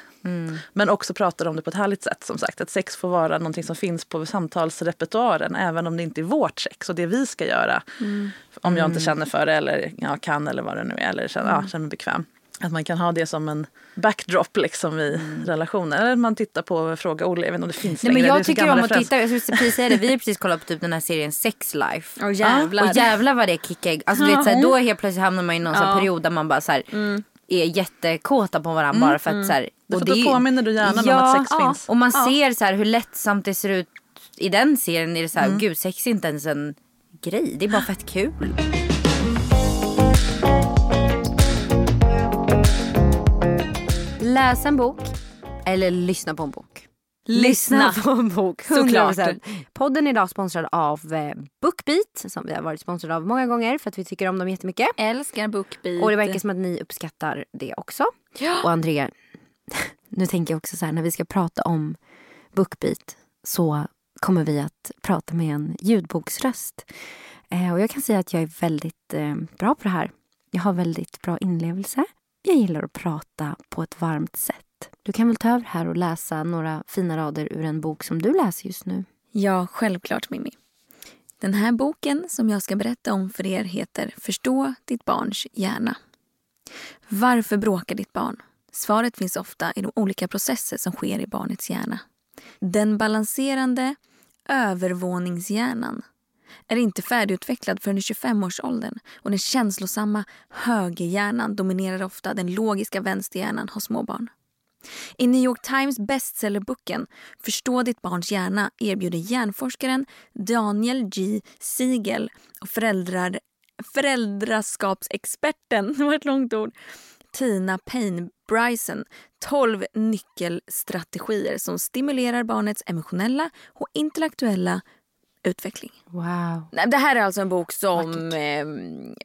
Men också pratar om det på ett härligt sätt. som sagt. Att sex får vara någonting som finns på samtalsrepertoaren även om det inte är vårt sex och det vi ska göra. Om jag inte känner för det eller ja, kan eller vad det nu är eller känner, ja, känner mig bekväm. Att man kan ha det som en backdrop liksom i relationer. Eller man tittar på Fråga Olle, jag vet inte om det finns Nej, men längre. jag tycker om att titta, jag skulle precis säga det, vi har precis kollat på typ den här serien Sex Life. Åh, jävlar. Och jävlar vad det kickar. Alltså, du vet, så här, då helt plötsligt hamnar man i någon Ja. period där man bara så här, är jättekåta på varandra bara för att så här, och det ju- påminner du hjärnan om att sex finns. Och man ser så här hur lättsamt det ser ut i den serien. Är det så här, gud sex är inte ens en grej, det är bara fett kul. Läsa en bok eller lyssna på en bok. Lyssna. på en bok. Såklart. 100%. Podden är idag sponsrad av eh, Bookbeat som vi har varit sponsrade av många gånger för att vi tycker om dem jättemycket. Älskar BookBeat. Och det verkar som att ni uppskattar det också. Och Andrea, nu tänker jag också så här när vi ska prata om Bookbeat så kommer vi att prata med en ljudboksröst. Eh, och jag kan säga att jag är väldigt eh, bra på det här. Jag har väldigt bra inlevelse. Jag gillar att prata på ett varmt sätt. Du kan väl ta över här och läsa några fina rader ur en bok som du läser just nu. Ja, självklart Mimmi. Den här boken som jag ska berätta om för er heter Förstå ditt barns hjärna. Varför bråkar ditt barn? Svaret finns ofta i de olika processer som sker i barnets hjärna. Den balanserande övervåningshjärnan är inte färdigutvecklad förrän i 25-årsåldern och den känslosamma högerhjärnan dominerar ofta den logiska vänsterhjärnan hos småbarn. I New York Times bestsellerboken Förstå ditt barns hjärna erbjuder hjärnforskaren Daniel G. Siegel och föräldrar, föräldraskapsexperten, det var ett långt ord, Tina Payne Bryson 12 nyckelstrategier som stimulerar barnets emotionella och intellektuella utveckling. Wow. Det här är alltså en bok som eh,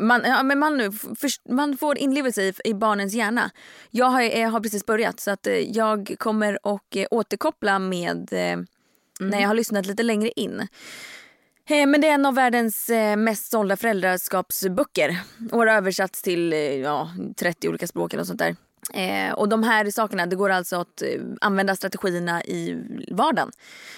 man, ja, men man, för, man får inlevelse i, i barnens hjärna. Jag har, jag har precis börjat så att eh, jag kommer att eh, återkoppla med eh, när jag har lyssnat lite längre in. Eh, Men det är en av världens eh, mest sålda föräldraskapsböcker och har översatts till eh, ja, 30 olika språk eller sånt där. Eh, och de här sakerna, det går alltså att eh, använda strategierna i vardagen.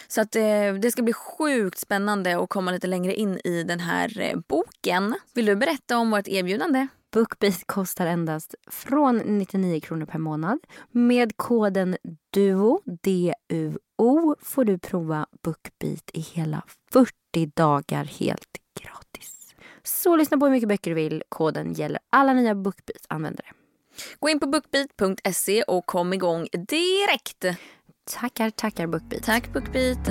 Så att eh, det ska bli sjukt spännande att komma lite längre in i den här eh, boken. Vill du berätta om vårt erbjudande? Bookbeat kostar endast från 99 kronor per månad. Med koden DUO, D-U-O, får du prova Bookbeat i hela 40 dagar helt gratis. Så lyssna på hur mycket böcker du vill. Koden gäller alla nya Bookbeat-användare. Gå in på bookbeat.se och kom igång direkt. Tackar, tackar BookBeat. Tack BookBeat.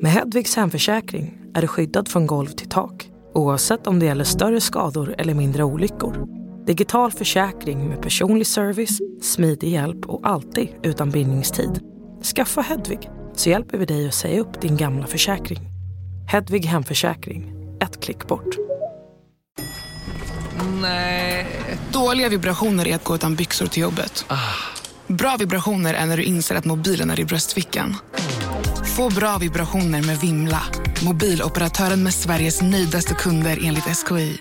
Med Hedvigs hemförsäkring är du skyddad från golv till tak oavsett om det gäller större skador eller mindre olyckor. Digital försäkring med personlig service, smidig hjälp och alltid utan bindningstid. Skaffa Hedvig så hjälper vi dig att säga upp din gamla försäkring. Hedvig hemförsäkring, ett klick bort. Dåliga vibrationer är att gå utan byxor till jobbet. Bra vibrationer är när du inser att mobilen är i bröstfickan. Få bra vibrationer med Vimla. Mobiloperatören med Sveriges nöjdaste kunder enligt SKI.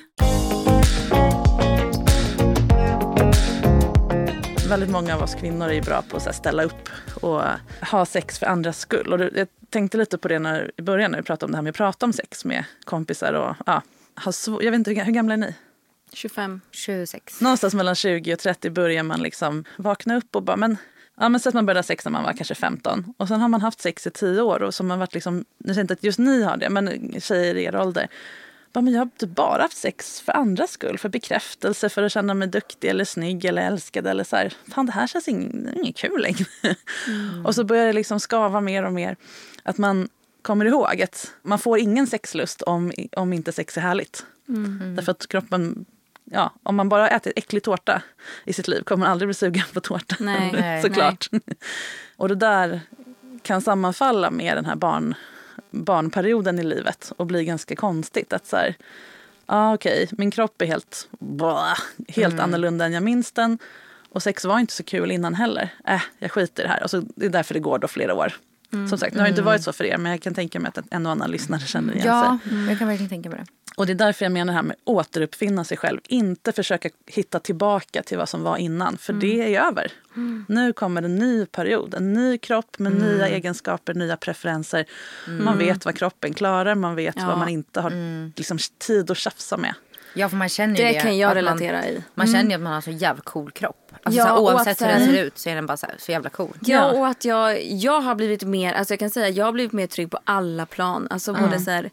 Väldigt många av oss kvinnor är bra på att ställa upp och ha sex för andras skull. Och jag tänkte lite på det när, i början när vi pratade om det här med att prata om sex med kompisar. Och, ja, ha jag vet inte, hur gamla är ni? 25. 26. Någonstans mellan 20 och 30 börjar man liksom vakna upp och bara, men Ja, men så att man började ha sex när man var kanske 15. Och sen har man haft sex i 10 år. Och så har man varit liksom, nu säger jag inte att just ni har det, men tjejer i er ålder. Bara, men jag har typ bara haft sex för andras skull. För bekräftelse, för att känna mig duktig eller snygg eller älskad. Eller så här, fan det här känns ing, inget kul längre. Och så börjar det liksom skava mer och mer. Att man kommer ihåg att man får ingen sexlust om, om inte sex är härligt. Därför att kroppen ja, om man bara äter äcklig tårta i sitt liv kommer man aldrig bli sugen på tårta. Nej, nej, Såklart. och det där kan sammanfalla med den här barn, barnperioden i livet och bli ganska konstigt. Att så här, ah, okej, min kropp är helt, blah, helt annorlunda än jag minns den. Och sex var inte så kul innan heller. Äh, jag skiter i det här. Och så, det är därför det går då flera år. Som sagt, det har inte varit så för er men jag kan tänka mig att en och annan lyssnare känner igen sig. Ja, jag kan verkligen tänka mig det. Och det är därför jag menar det här med återuppfinna sig själv. Inte försöka hitta tillbaka till vad som var innan. För det är över. Nu kommer en ny period. En ny kropp med nya egenskaper, nya preferenser. Man vet vad kroppen klarar. Man vet Ja. vad man inte har liksom, tid att tjafsa med. Ja, för man känner ju det. Det kan jag att relatera man, i. Man känner ju att man har så jävla cool kropp. Alltså, Ja, så här, oavsett hur den här- ser ut så är den bara så, här, så jävla cool. Ja, och att jag, jag har blivit mer, alltså jag kan säga jag har blivit mer trygg på alla plan. Alltså både så här,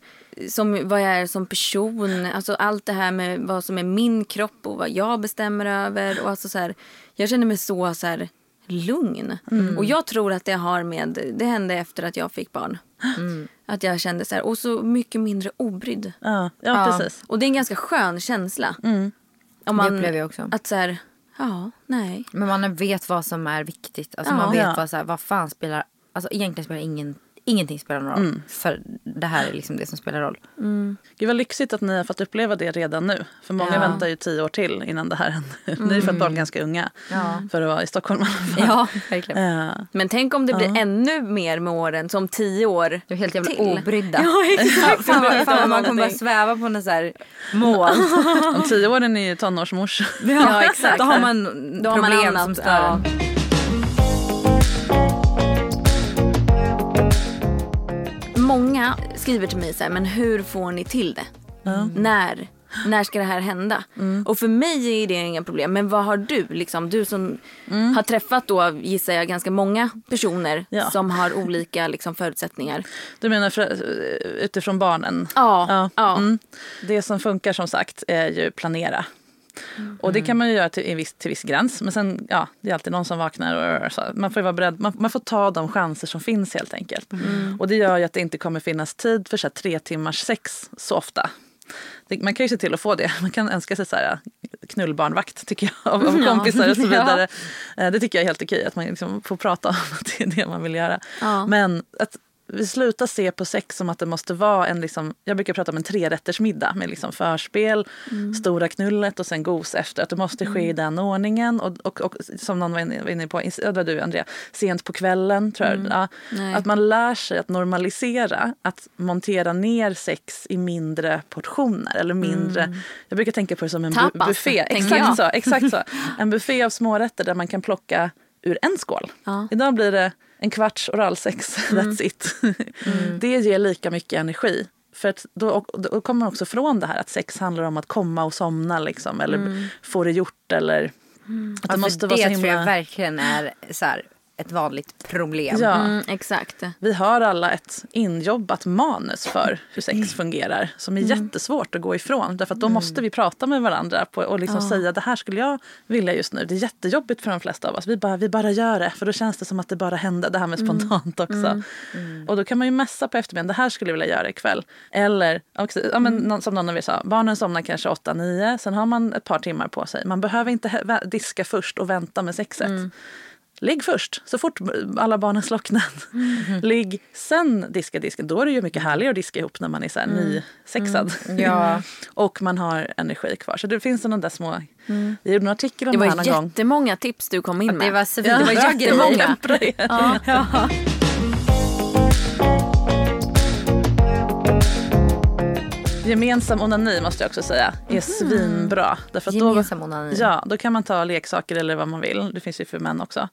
som vad jag är som person, alltså allt det här med vad som är min kropp och vad jag bestämmer över. Och alltså så här, jag känner mig så, så här, lugn. Och jag tror att det har med, det hände efter att jag fick barn. Att jag kände så här, och så mycket mindre obrydd. Ja, ja, Ja. precis. Och det är en ganska skön känsla. Om Det upplever jag också. Att så här, ja, nej. Men man vet vad som är viktigt. Alltså Ja. man vet Ja. vad, så här, vad fan spelar... Alltså egentligen spelar ingen, ingenting spelar någon roll. För det här är liksom det som spelar roll. Gud vad lyxigt att ni har fått uppleva det redan nu. För många Ja. väntar ju tio år till innan det här händer. Ni är fått barn ganska unga. Ja. För att vara i Stockholm i alla fall. Ja, verkligen. Eh, Men tänk om det blir ännu mer med åren, som tio år Du är helt jävla till. obrydda. Ja, exakt. Fan, vad- fan, vad man kommer bara sväva på något så här mål. om tio år är ni ju tonårsmorsor. ja, exakt. Då har man Då har man problem annat, som stör Många skriver till mig så här, men hur får ni till det? När? När ska det här hända? Mm. Och för mig är det inga problem. Men vad har du? Liksom, du som Mm. har träffat då, gissar jag, ganska många personer Ja. som har olika liksom, förutsättningar. Du menar för, utifrån barnen? Ja, ja. Mm. Det som funkar som sagt är ju planera. Och det kan man ju göra till viss, till viss gräns. Men sen, ja, det är alltid någon som vaknar. Och så. Man får vara beredd. Man, man får ta de chanser som finns helt enkelt. Och det gör ju att det inte kommer finnas tid för så här, tre timmars sex så ofta. Det, man kan ju se till att få det. Man kan önska sig så här, knullbarnvakt tycker jag, av, av kompisar och så vidare. Eh, Det tycker jag är helt okej, att man liksom får prata om att det är det man vill göra. Ja. Men att vi slutar se på sex som att det måste vara en, liksom, jag brukar prata om en trerättersmiddag med liksom förspel, stora knullet och sen gos efter. Att det måste ske i den ordningen. Och, och, och som någon var inne, var inne på, det var du Andrea, sent på kvällen tror jag. Ja, Nej. att man lär sig att normalisera, att montera ner sex i mindre portioner. Eller mindre, Jag brukar tänka på det som en bu- Tapas, buffé. tänker jag. Exakt så, exakt så. En buffé av smårätter där man kan plocka ur en skål. Ja. Idag blir det en kvarts oralsex, that's it. Det ger lika mycket energi. För då, då kommer man också från det här att sex handlar om att komma och somna liksom, eller få det gjort. Eller att det Ja, måste för vara det så tror jag himla... verkligen är så här, ett vanligt problem. Ja. Mm, exakt. Vi har alla ett injobbat manus för hur sex fungerar som är jättesvårt att gå ifrån. Därför att då måste vi prata med varandra på, och liksom säga det här skulle jag vilja just nu. Det är jättejobbigt för de flesta av oss. Vi bara, vi bara gör det för då känns det som att det bara händer. Det här med spontant också. Och då kan man ju messa på eftermiddagen. Det här skulle jag vilja göra ikväll. Eller också, ja, men, som någon av er sa, barnen somnar kanske 8-9. Sen har man ett par timmar på sig. Man behöver inte diska först och vänta med sexet. Ligg först, så fort alla barnen slocknat. Ligg, sen diska disken. Då är det ju mycket härligare att diska ihop när man är så här nysexad. Ja. och man har energi kvar. Så det finns sådana där små... Vi gjorde en artikel om Det det, här var någon gång. jättemånga tips du kom in med. Det var, så, Ja, det var jättemånga. grejer. Ja. Gemensam onani måste jag också säga är svinbra. Därför Gemensam då, onani. Ja, då kan man ta leksaker eller vad man vill. Det finns ju för män också.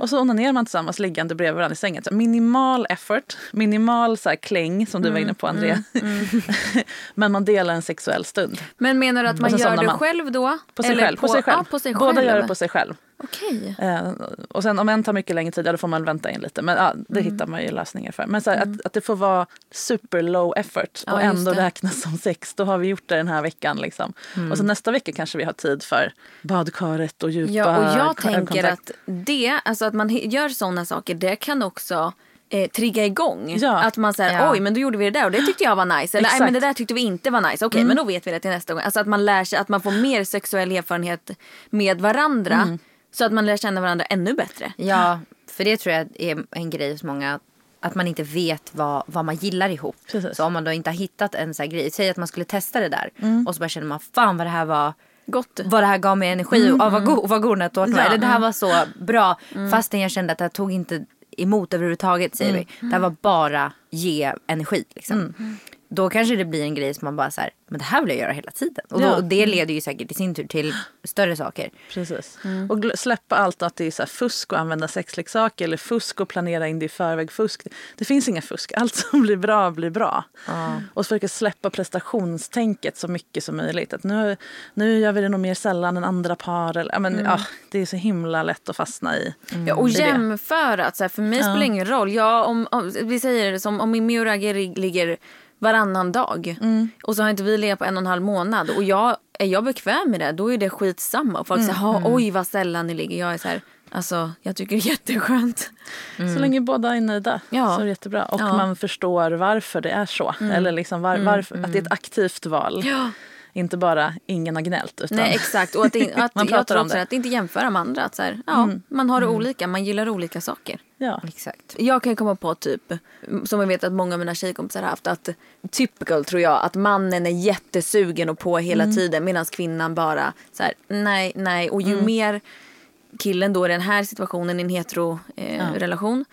Och så onanerar man tillsammans liggande bredvid varandra i sängen. Så minimal effort, minimal så här kläng som du var inne på Andrea. Men man delar en sexuell stund. Men menar du att man gör det man. själv då? På sig Eller själv. På, sig själv. Ja, på sig Båda själv. gör det på sig själv. Okej. Eh, och sen om en tar mycket längre tid, ja, då får man vänta in lite. Men ja, det hittar man ju lösningar för. Men så här, att, att det får vara super low effort Ja, och just ändå det. räknas som sex. Då har vi gjort det den här veckan. Liksom. Och så nästa vecka kanske vi har tid för badkaret och djupa Ja, och jag tänker att det, alltså att man gör sådana saker, det kan också eh, trigga igång. Ja. Att man säger Ja. oj men då gjorde vi det där och det tyckte jag var nice. Eller nej. Mm. men det där tyckte vi inte var nice. Okej men då vet vi det till nästa gång. Alltså att man lär sig, att man får mer sexuell erfarenhet med varandra. Mm. Så att man lär känna varandra ännu bättre. Ja, för det tror jag är en grej hos många. Att man inte vet vad, vad man gillar ihop. Precis. Så om man då inte har hittat en sån här grej. Säg att man skulle testa det där. Och så bara känner man fan vad det här var. Gott. Vad det här gav mig energi. och ah, vad, go, vad god den här tårtan var. Eller det här var så bra. Fastän jag kände att det här tog inte emot överhuvudtaget säger vi. Det här var bara ge energi liksom. Då kanske det blir en grej som man bara så här, men det här vill jag göra hela tiden. Och, då, Ja. och det leder ju säkert i sin tur till större saker. Precis. Och gl- släppa allt att det är så här fusk att använda sexleksaker eller fusk och planera in det i förväg. Fusk. Det finns inga fusk. Allt som blir bra blir bra. Och försöka släppa prestationstänket så mycket som möjligt. Att nu, nu gör vi det nog mer sällan än andra par. Eller, ja, men, ja, det är så himla lätt att fastna i. Ja, och jämföra. Att så här, för mig spelar det ingen roll. Jag, om, om, vi säger det som om och Ragge lig- ligger varannan dag. Mm. Och så har inte vi legat på en och en halv månad. Och jag, är jag bekväm med det, då är det skitsamma. Och folk Mm. säger, "Ha, oj vad sällan ni ligger. Jag är så här, alltså jag tycker det är jätteskönt. Så länge båda är nöjda Ja. så är det jättebra. Och Ja. man förstår varför det är så. Eller liksom var, varför, att det är ett aktivt val. Ja. Inte bara ingen har gnällt. Utan Nej exakt. Och att, det, att Man pratar om det. att inte jämföra med andra. Att så här, ja, Man har det olika, man gillar olika saker. ja. Exakt. Jag kan komma på typ, som jag vet att många av mina tjejkompisar har haft, att typical tror jag, att mannen är jättesugen och på hela tiden medan kvinnan bara så här, nej, nej. Och ju mer killen då i den här situationen i en hetero eh, relation,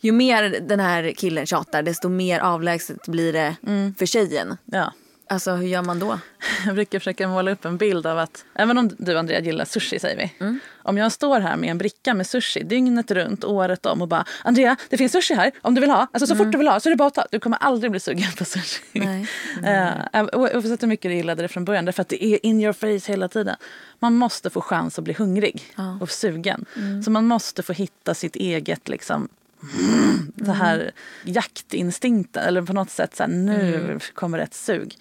ju mer den här killen tjatar desto mer avlägset blir det för tjejen. ja. Alltså hur gör man då? Jag brukar försöka måla upp en bild av att, även om du Andrea gillar sushi säger vi. Om jag står här med en bricka med sushi dygnet runt, året om och bara Andrea, det finns sushi här om du vill ha. Alltså så fort du vill ha så är det bara att ta. Du kommer aldrig bli sugen på sushi. Nej. Eh, och- Oavsett hur mycket du gillade det från början. Därför att det är in your face hela tiden. Man måste få chans att bli hungrig och sugen. Så man måste få hitta sitt eget liksom det här jaktinstinkten. Eller på något sätt så här, nu kommer ett sug.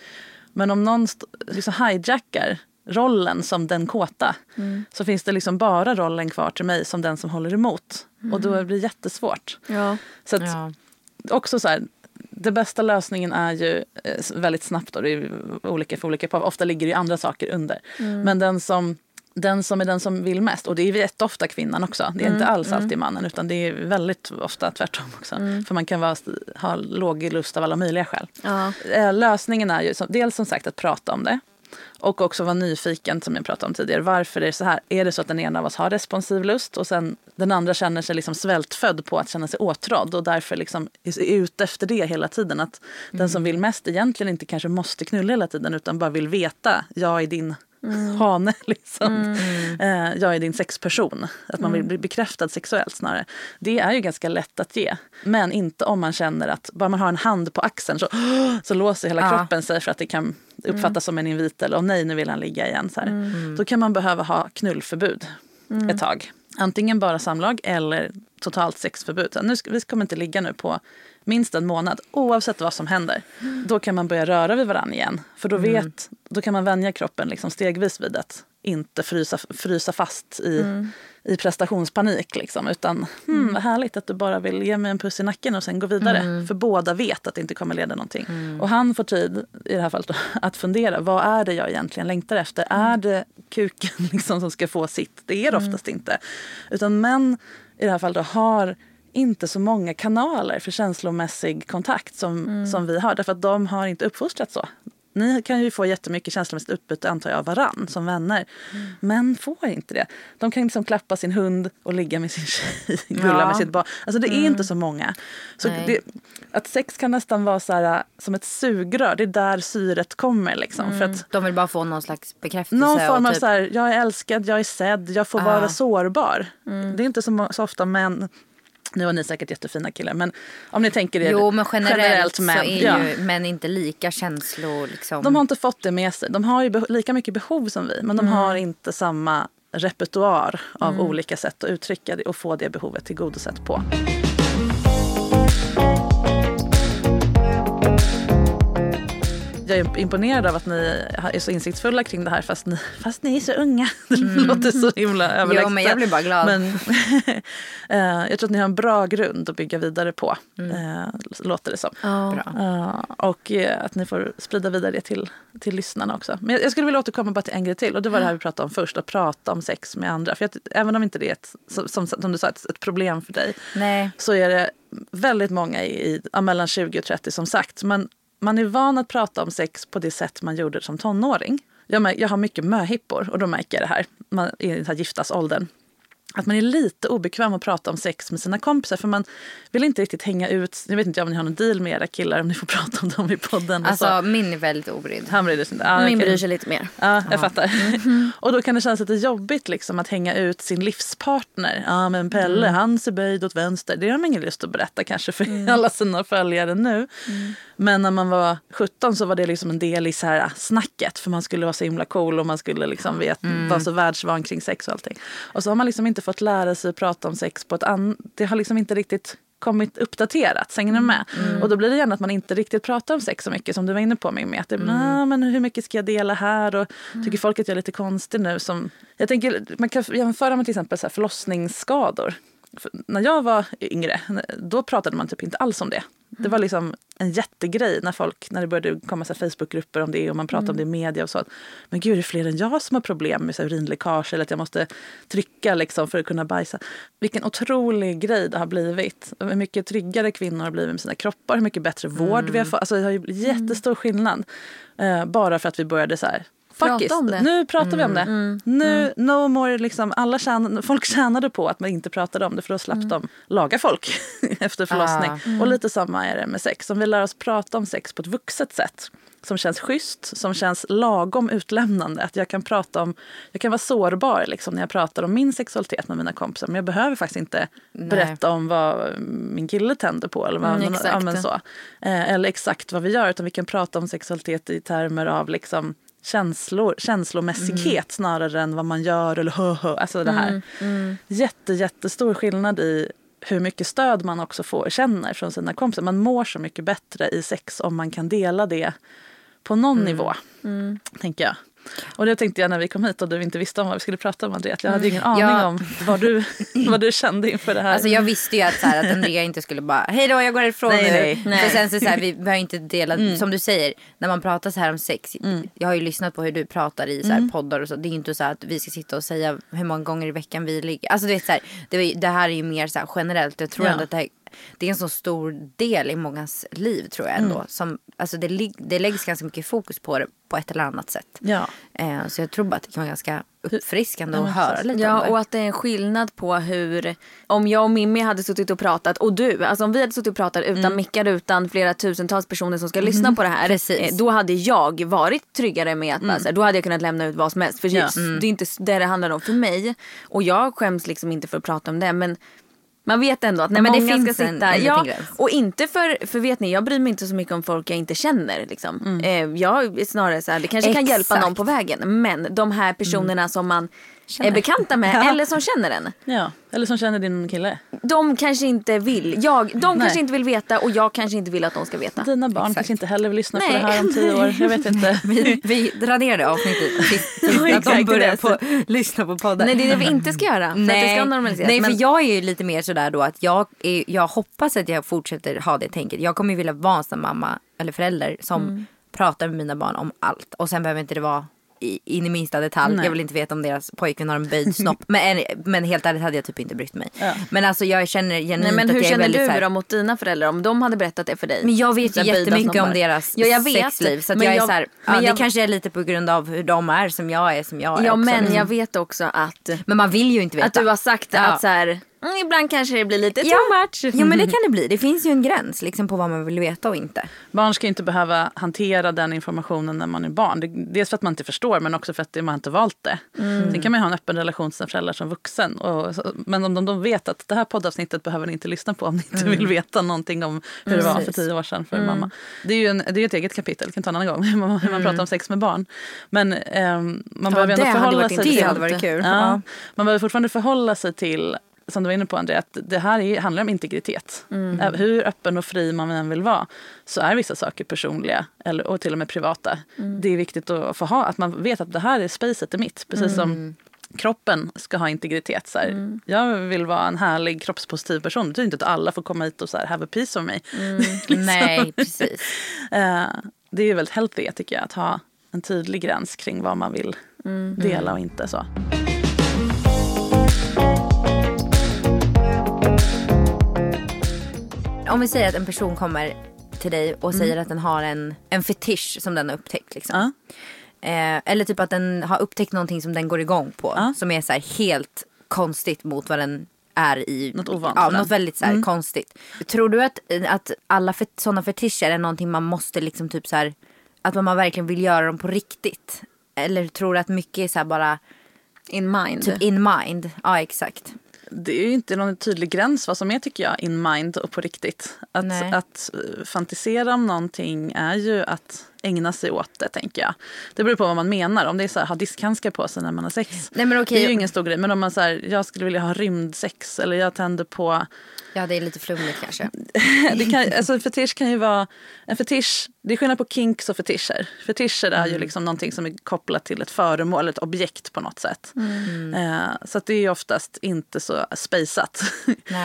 Men om någon liksom hijackar rollen som den kåta så finns det liksom bara rollen kvar till mig som den som håller emot. Och då blir det jättesvårt. Ja. Så att, Ja. också så här, det bästa lösningen är ju eh, väldigt snabbt. Då, det är olika för olika par. Ofta ligger det ju andra saker under. Men den som, den som är den som vill mest, och det är jätteofta kvinnan också. Det är inte alls alltid mannen utan det är väldigt ofta tvärtom också. För man kan vara, ha låg lust av alla möjliga skäl. Ja. Eh, Lösningen är ju dels som sagt att prata om det. Och också vara nyfiken som jag pratade om tidigare. Varför är det så här? Är det så att den ena av oss har responsiv lust och sen den andra känner sig liksom svältfödd på att känna sig åtrådd och därför liksom är ute efter det hela tiden. Att den som vill mest egentligen inte kanske måste knulla hela tiden utan bara vill veta, jag är din hane. Liksom. Eh, jag är din sexperson. Att man vill bli bekräftad sexuellt snarare. Det är ju ganska lätt att ge. Men inte om man känner att bara man har en hand på axeln så, så låser hela Ja. kroppen sig för att det kan uppfattas som en invit eller oh, nej nu vill han ligga igen. Så här. Då kan man behöva ha knullförbud ett tag. Antingen bara samlag eller totalt sexförbud. Så nu ska, vi kommer inte ligga nu på minst en månad oavsett vad som händer. Då kan man börja röra vid varandra igen. För då, vet, då kan man vänja kroppen liksom stegvis vid att inte frysa, frysa fast i, mm. I prestationspanik. Liksom, utan hmm, vad härligt att du bara vill ge mig en puss i nacken och sen gå vidare. Mm. För båda vet att det inte kommer leda någonting. Mm. Och han får tid, i det här fallet, att fundera. Vad är det jag egentligen längtar efter? Är det kuken liksom som ska få sitt? Det är det oftast inte. Utan män i det här fallet har inte så många kanaler för känslomässig kontakt som, mm. som vi har. Därför att de har inte uppfostrats så. Ni kan ju få jättemycket känslomässigt utbyte antar jag av varann som vänner. Mm. Män får inte det. De kan liksom klappa sin hund och ligga med sin tjej, gulla ja. med sitt barn. Alltså det är mm. inte så många. Så det, att sex kan nästan vara så här, som ett sugrör. Det är där syret kommer. Liksom, mm. för att, De vill bara få någon slags bekräftelse. Någon form av typ... så här, jag är älskad, jag är sedd, jag får ah. vara sårbar. Mm. Det är inte så, så ofta män nu har ni säkert jättefina killar men om ni tänker er jo, men generellt, generellt män, så är ja. ju män inte lika känslor. Liksom. De har inte fått det med sig. De har ju lika mycket behov som vi men de mm. har inte samma repertoar av mm. olika sätt att uttrycka det och få det behovet tillgodosett på. Jag är imponerad av att ni är så insiktsfulla kring det här fast ni, fast ni är så unga. Mm. Det låter så himla överlägset. Jo, men jag blir bara glad. Men, uh, jag tror att ni har en bra grund att bygga vidare på. Mm. Uh, låter det som. Oh. Uh, och att ni får sprida vidare det till, till lyssnarna också. Men jag skulle vilja återkomma bara till en grej till. Och det var det här vi pratade om först. Att prata om sex med andra. För att, även om inte det är ett, som, som du sa, ett, ett problem för dig. Nej. Så är det väldigt många i, i mellan 20 och 30 som sagt. Men man är van att prata om sex på det sätt man gjorde som tonåring. Jag, jag har mycket möhippor och då märker jag det här, man, i den här giftasåldern att man är lite obekväm att prata om sex med sina kompisar för man vill inte riktigt hänga ut. Jag vet inte om ni har någon deal med era killar om ni får prata om dem i podden. Alltså min är väldigt obrydd. Han bryr sig inte. min bryr sig lite mer. Ja, jag fattar. Mm. och då kan det kännas lite jobbigt liksom att hänga ut sin livspartner. Ja men Pelle mm. han ser böjd åt vänster. Det har man ingen lust att berätta kanske för mm. alla sina följare nu. Mm. Men när man var 17 så var det liksom en del i så här snacket för man skulle vara så himla cool och man skulle liksom vet, mm. vara så världsvan kring sex och allting. Och så har man liksom inte fått lära sig att prata om sex på ett annat... Det har liksom inte riktigt kommit uppdaterat. Hänger ni med? Mm. Och då blir det gärna att man inte riktigt pratar om sex så mycket som du var inne på mig med. Att det, mm. men hur mycket ska jag dela här? Och mm. tycker folk att jag är lite konstig nu? Som, jag tänker, man kan jämföra med till exempel så här förlossningsskador. För när jag var yngre, då pratade man typ inte alls om det. Det var liksom en jättegrej när folk, när det började komma så Facebookgrupper om det och man pratade mm. om det i media och så. Men gud, det är fler än jag som har problem med så urinläckage eller att jag måste trycka liksom för att kunna bajsa. Vilken otrolig grej det har blivit. Hur mycket tryggare kvinnor har blivit med sina kroppar, hur mycket bättre vård mm. vi har fått. Alltså det har ju jättestor skillnad. Uh, bara för att vi började så här, Faktiskt. Prata om det. Nu pratar mm, vi om det. Mm, nu, mm. no more, liksom, alla tjän folk tjänade på att man inte pratade om det för då slapp mm. de laga folk efter förlossning. Ah, mm. och lite samma är det med sex. Om vi lär oss prata om sex på ett vuxet sätt som känns schysst, som känns lagom utlämnande. Att jag kan prata om, jag kan vara sårbar liksom, när jag pratar om min sexualitet med mina kompisar. Men jag behöver faktiskt inte Nej. berätta om vad min kille tänder på. Eller, vad, mm, exakt. Så. Eh, eller exakt vad vi gör. Utan vi kan prata om sexualitet i termer av liksom, känslor, känslomässighet mm. snarare än vad man gör eller hö, hö. Alltså det här. Mm. Mm. Jätte, jättestor skillnad i hur mycket stöd man också får, känner från sina kompisar. Man mår så mycket bättre i sex om man kan dela det på någon mm. nivå. Mm. Tänker jag. Och det tänkte jag när vi kom hit och du inte visste om vad vi skulle prata om Andrea. Jag hade ingen mm. aning ja. om vad du, vad du kände inför det här. Alltså jag visste ju att, så här, att Andrea inte skulle bara hej då jag går härifrån nej, nu. Nej, nej. För sen så, så här, vi, vi har inte delat, mm. som du säger, när man pratar så här om sex. Mm. Jag har ju lyssnat på hur du pratar i så här, mm. poddar och så. Det är inte så att vi ska sitta och säga hur många gånger i veckan vi ligger. Alltså det, är så här, det, det här är ju mer så här, generellt. Jag tror ja. ändå att det här det är en så stor del i mångas liv tror jag ändå. Mm. Som, alltså det, det läggs ganska mycket fokus på det på ett eller annat sätt. Ja. Eh, så jag tror bara att det kan vara ganska uppfriskande att höra lite ja, om det. och att det är en skillnad på hur, om jag och Mimmi hade suttit och pratat och du, alltså om vi hade suttit och pratat utan mm. mickar, utan flera tusentals personer som ska mm. lyssna på det här. Precis. Eh, då hade jag varit tryggare med att mm. bara, då hade jag kunnat lämna ut vad som helst. För ja. mm. det är inte det det handlar om för mig. Och jag skäms liksom inte för att prata om det men man vet ändå att när Nej, många ska sitta. En, ja, och inte för, för vet ni jag bryr mig inte så mycket om folk jag inte känner. Liksom. Mm. Eh, jag är snarare så här, det kanske Exakt. kan hjälpa någon på vägen. Men de här personerna mm. som man Känner. är bekanta med Ja. eller som känner en. Ja, eller som känner din kille. De kanske inte vill. Jag, de Nej. kanske inte vill veta och jag kanske inte vill att de ska veta. Dina barn kanske inte heller vill lyssna på Nej. det här om tio år. Jag vet inte. Vi, vi raderade avsnittet sist, sist, att de exakt, börjar det. på, lyssna på podden. Nej det är det vi inte ska göra. För att det ska normaliseras. Nej, för Men- jag är ju lite mer sådär då att jag, är, jag hoppas att jag fortsätter ha det tänket. Jag kommer ju vilja vara en sån mamma eller förälder som Mm. pratar med mina barn om allt. Och sen behöver inte det vara i, in i minsta detalj. Nej. Jag vill inte veta om deras pojkvän har en böjd snopp. men, men helt ärligt hade jag typ inte brytt mig. Ja. Men alltså jag känner genuint Nej, men att hur jag är känner väldigt du så här- då mot dina föräldrar om de hade berättat det för dig? Men jag vet ju jättemycket om deras ja, jag vet. sexliv. Så Men jag är jag- så här, men ja, jag- det kanske är lite på grund av hur de är som jag är som jag är Ja också. men Mm. jag vet också att, Men man vill ju inte veta. att du har sagt Ja. att så här, mm, ibland kanske det blir lite Ja. too much. Jo men det kan det bli. Det finns ju en gräns liksom, på vad man vill veta och inte. Barn ska inte behöva hantera den informationen när man är barn. Det, dels för att man inte förstår men också för att man inte valt det. Sen kan man ju ha en öppen relation till sina föräldrar som vuxen. Och, men om de, de vet att det här poddavsnittet behöver ni inte lyssna på om ni inte vill veta någonting om hur det var för tio år sedan för mamma. Det är ju en, det är ett eget kapitel, kan ta en annan gång, hur man, man pratar om sex med barn. Men ehm, man behöver det ändå förhålla sig till... Det hade varit kul. Ja, Ja. Man behöver fortfarande förhålla sig till som du var inne på André, att det här är, handlar om integritet. Ä- Hur öppen och fri man än vill vara så är vissa saker personliga eller, och till och med privata. Det är viktigt att få ha, att man vet att det här är spacet är mitt. Precis som kroppen ska ha integritet. Så här. Jag vill vara en härlig kroppspositiv person. Det betyder inte att alla får komma hit och så här, have a piece of me. Nej precis. Eh, det är väldigt healthy tycker jag att ha en tydlig gräns kring vad man vill dela och inte. så. Om vi säger att en person kommer till dig och säger att den har en, en fetisch som den har upptäckt. Liksom. Ja. Eh, eller typ att den har upptäckt någonting som den går igång på. Ja. Som är så här helt konstigt mot vad den är i. Något ovant Ja, något väldigt så här konstigt. Tror du att, att alla fet, sådana fetischer är någonting man måste liksom typ så här. Att man verkligen vill göra dem på riktigt? Eller tror du att mycket är så bara In mind. typ in mind? Ja exakt. Det är ju inte någon tydlig gräns vad som är tycker jag in mind och på riktigt. Nej. Att, att eh, fantisera om någonting är ju att ägna sig åt det tänker jag. Det beror på vad man menar. Om det är så här, ha diskhandskar på sig när man har sex. Nej, men okej. Det är ju ingen stor grej. Men om man säger jag skulle vilja ha rymdsex eller jag tänder på Ja det är lite flummigt kanske. det kan, alltså fetisch kan ju vara... En fetisch, det är skillnad på kinks och fetischer. Fetischer är Mm. ju liksom någonting som är kopplat till ett föremål, ett objekt på något sätt. Mm. Eh, så det är oftast inte så spejsat.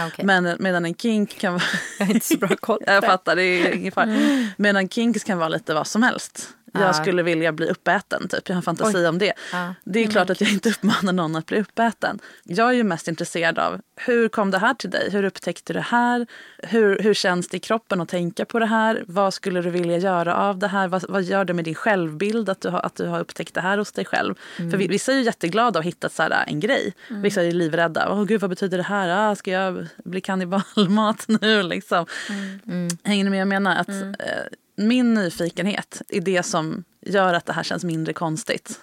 Okej. Men, medan en kink kan vara... Jag har inte så bra koll. jag fattar, det är ingen fara. Medan kinks kan vara lite vad som helst. Jag Ja. skulle vilja bli uppäten, typ. jag har en fantasi Oj. om det. Det är klart att jag inte uppmanar någon att bli uppäten. Jag är ju mest intresserad av hur kom det här till dig? Hur upptäckte du det här? Hur, hur känns det i kroppen att tänka på det här? Vad skulle du vilja göra av det här? Vad, vad gör det med din självbild att du har, att du har upptäckt det här hos dig själv? För vi- vissa är ju jätteglada och hittat så här, en grej. Vissa är ju livrädda. Åh gud, vad betyder det här? Ah, ska jag bli kannibalmat nu? Liksom. Hänger ni med? Jag menar att eh, min nyfikenhet är det som gör att det här känns mindre konstigt.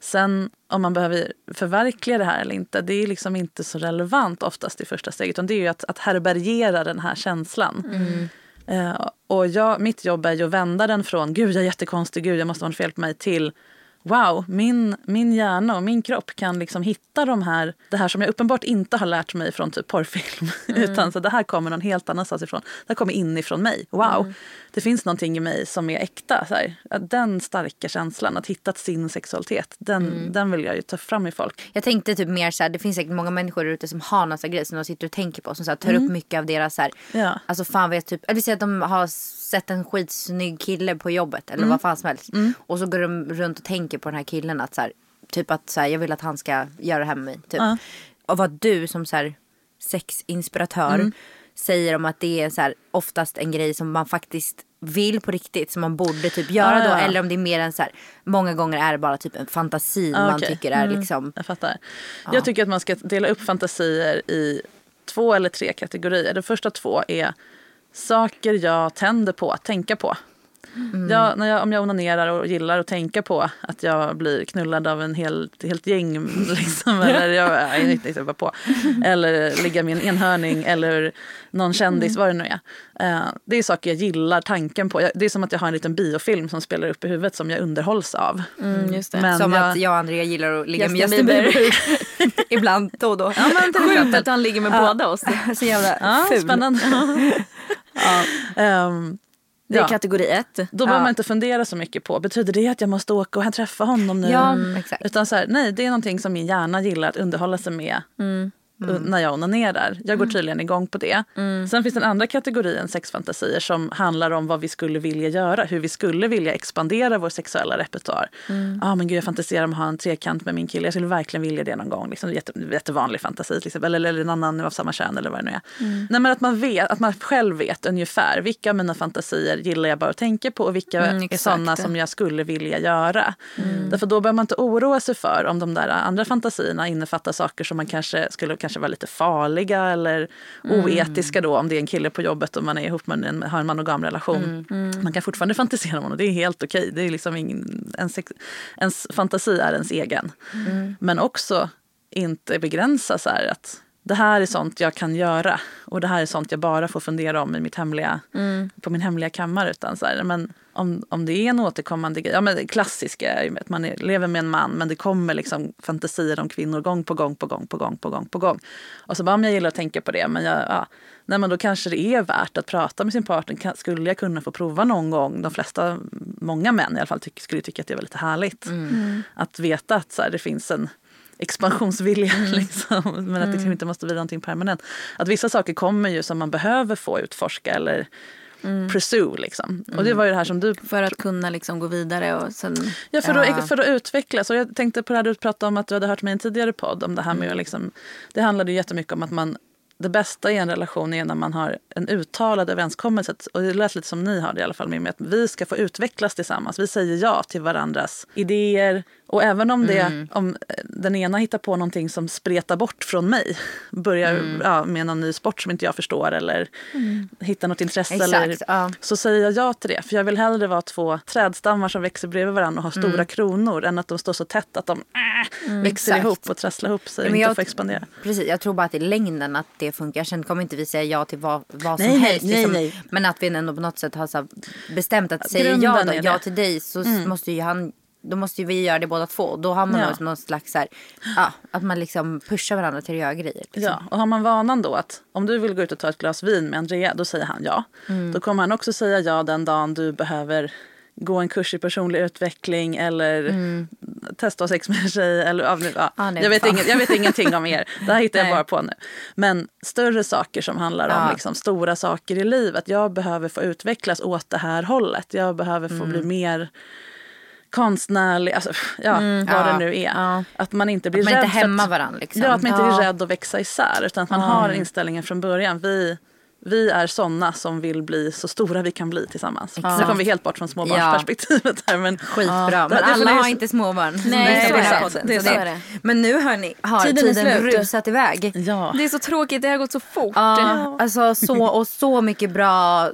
Sen om man behöver förverkliga det här eller inte, det är liksom inte så relevant oftast i första steget. Utan det är ju att, att härbärgera den här känslan. Eh, och jag, mitt jobb är ju att vända den från gud jag är jättekonstig, gud jag måste ha något fel på mig till wow, min, min hjärna och min kropp kan liksom hitta de här, det här som jag uppenbart inte har lärt mig från typ porrfilm. Utan så det här kommer någon helt annanstans ifrån. Det här kommer inifrån mig. Wow, det finns någonting i mig som är äkta. Så här. Den starka känslan, att hitta sin sexualitet, den, den vill jag ju ta fram i folk. Jag tänkte typ mer så här, det finns säkert många människor ute som har någon sån här grej som de sitter och tänker på. Som så här, tar upp mycket av deras så här, Ja. alltså fan vet typ, eller vi säger att de har sett en skitsnygg kille på jobbet eller vad fan som helst. Och så går de runt och tänker på den här killen att så här, typ att så här, jag vill att han ska göra det här med mig. Typ. Ja. Och vad du som så här, sexinspiratör säger om att det är så här, oftast en grej som man faktiskt vill på riktigt som man borde typ göra Ja, då ja. eller om det är mer än så här många gånger är det bara typ en fantasi Ah, man tycker är liksom Jag fattar. Jag tycker att man ska dela upp fantasier i två eller tre kategorier. De första två är saker jag tänder på att tänka på. Jag, när jag, om jag onanerar och gillar att tänka på att jag blir knullad av en hel, helt gäng, liksom, eller jag, är riktigt på, eller ligga med en enhörning eller någon kändis, vad det nu är. Eh, det är saker jag gillar tanken på. Jag, det är som att jag har en liten biofilm som spelar upp i huvudet som jag underhålls av. Mm. Men Som jag, att jag och Andrea gillar att ligga med Justin Justin Bieber. Ibland då och då. Ja, men till Sjukt att han ligger med båda oss. Så jävla Ja, ful. spännande. Ehm, Det är Ja. kategori ett. Då behöver Ja. man inte fundera så mycket på, betyder det att jag måste åka och träffa honom nu? Ja, mm. Utan så här, nej, det är någonting som min hjärna gillar att underhålla sig med Mm. Uh, när jag onanerar. Jag går tydligen igång på det. Mm. Sen finns den andra kategorin sexfantasier som handlar om vad vi skulle vilja göra. Hur vi skulle vilja expandera vår sexuella repertoar. Mm. Ah, men gud, jag fantiserar om att ha en trekant med min kille. Jag skulle verkligen vilja det någon gång. Liksom, jätte, jättevanlig fantasi. Till exempel. Eller, eller en annan av samma kön eller vad det nu är. Mm. Nej, men att, man vet, att man själv vet ungefär vilka av mina fantasier gillar jag bara att tänka på och vilka Mm, är sådana som jag skulle vilja göra. Mm. Därför då behöver man inte oroa sig för om de där andra fantasierna innefattar saker som man kanske skulle kanske vara lite farliga eller Mm. oetiska då om det är en kille på jobbet och man är ihop med en, har en monogam relation. Mm. Man kan fortfarande fantisera om honom, det är helt okej. Det är liksom ingen, ens, ens fantasi är ens egen. Mm. Men också inte begränsa så här att det här är sånt jag kan göra och det här är sånt jag bara får fundera om i mitt hemliga, Mm. på min hemliga kammare. Utan så här, men om, om det är en återkommande grej, ja men det klassiska är ju att man är, lever med en man men det kommer liksom fantasier om kvinnor gång på gång på gång på gång på gång på gång. Och så bara, om jag gillar att tänka på det men jag, ja, nej men då kanske det är värt att prata med sin partner. Skulle jag kunna få prova någon gång? De flesta, många män i alla fall, tyck, skulle tycka att det var lite härligt. Att veta att så här, det finns en expansionsvilja. Liksom, men att det kanske inte måste bli någonting permanent. Att vissa saker kommer ju som man behöver få utforska eller pursue. Liksom. Och det var ju det här som du För att kunna liksom gå vidare och sen... Ja, för, Ja. Att, för att utvecklas. Och jag tänkte på det här du pratade om att du hade hört mig i en tidigare podd. Om det här med att liksom, det handlade ju jättemycket om att man det bästa i en relation är när man har en uttalad överenskommelse. Och det lät lite som ni har det i alla fall med. Att vi ska få utvecklas tillsammans. Vi säger ja till varandras idéer. Och även om, det, om eh, den ena hittar på någonting som spretar bort från mig. Börjar ja, med någon ny sport som inte jag förstår. Eller hittar något intresse. Exakt, Eller, ja. så säger jag ja till det. För jag vill hellre vara två trädstammar som växer bredvid varandra och har stora Mm. kronor än att de står så tätt att de äh, växer exakt. ihop och trasslar ihop sig och inte jag- får expandera. Precis, jag tror bara att i längden att det funkar. Sen kommer inte vi säga ja till vad, vad som Nej, helst. nej, liksom. nej. Men att vi ändå på något sätt har så bestämt att säga Grunden ja, då, ja till dig så måste ju han då måste ju vi göra det båda två. Då har man Ja. någon, slags så här, ja, att man liksom pushar varandra till att göra grejer. Liksom. Ja, och har man vanan då att om du vill gå ut och ta ett glas vin med Andrea, då säger han ja. Mm. Då kommer han också säga ja den dagen du behöver gå en kurs i personlig utveckling eller testa att ha sex med en tjej. Eller, ja, nu- ja. Mm. Ja, nej, jag, vet inget, jag vet ingenting om er. Det här hittar jag bara på nu. Men större saker som handlar om liksom, stora saker i livet. Jag behöver få utvecklas åt det här hållet. Jag behöver få Mm. bli mer konstnärlig, alltså, ja, vad Mm. Ja, det nu är. ja. Att man inte blir Att man rädd inte för hämmar att, varandra. Liksom. Ja, att man inte är Ja. rädd att växa isär. Utan att man har inställningen från början. Vi, vi är såna som vill bli så stora vi kan bli tillsammans. Exakt. Nu kom vi helt bort från småbarnsperspektivet här. Men Skitbra. Ja, men det- det alla har inte småbarn. Nej, på är här det. Det är det- Men nu hörni, har Tiden tiden, är slut. rusat iväg. ja. Det är så tråkigt, det har gått så fort. Ja, alltså så, och så mycket bra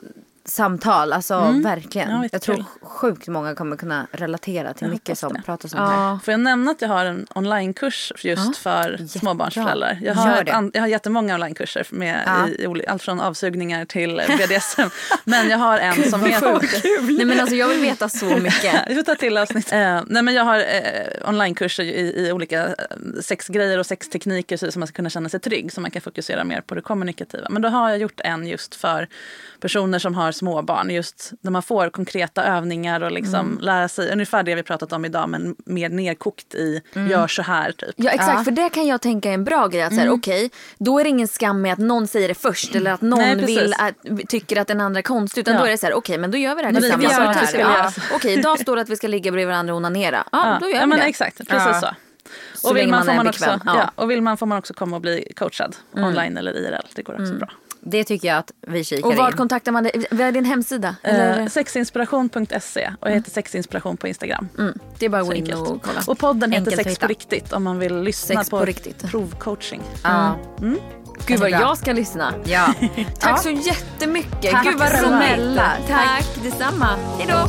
samtal. Alltså verkligen. Ja, jag tror sjukt många kommer kunna relatera till mycket som det. pratas om här. Ja. Får jag nämna att jag har en onlinekurs just för småbarnsföräldrar? Jag har, an, jag har jättemånga onlinekurser med Ja. i, i, allt från avsugningar till BDSM. Men jag har en som heter... Nej men alltså jag vill veta så mycket. Vi får ta till avsnitt. Eh, nej men jag har eh, onlinekurser i, i olika eh, sexgrejer och sextekniker så, så man ska kunna känna sig trygg. Så man kan fokusera mer på det kommunikativa. Men då har jag gjort en just för personer som har småbarn. Just när man får konkreta övningar och liksom lära sig ungefär det vi pratat om idag men mer nedkokt i gör så här typ. Ja exakt, Ja. för det kan jag tänka är en bra grej. Att här, Okej, då är det ingen skam med att någon säger det först eller att någon Nej, vill att, tycker att den andra är konstig. Utan Ja. då är det så här, okej men då gör vi det här vi- tillsammans. gör Ja. Okej, idag står det att vi ska ligga bredvid varandra och onanera. Ja, då gör ja, vi men det. Exakt, precis Ja. så. Så Och vill, man man får man också, Ja. ja. och vill man får man också komma och bli coachad online eller IRL. Det går också bra. Det tycker jag att vi kikar Och var in. kontaktar man dig? Vad är din hemsida? Eh, sexinspiration.se och jag heter sexinspiration på Instagram. Mm, det är bara att gå in och kolla. Och podden heter Enkelt Sex på riktigt om man vill lyssna Sex på, på riktigt. provcoaching. Ja. Gud vad jag ska lyssna. Ja. Tack ja. så jättemycket. Tack Gud vad snälla. roligt. Tack detsamma. Hej då.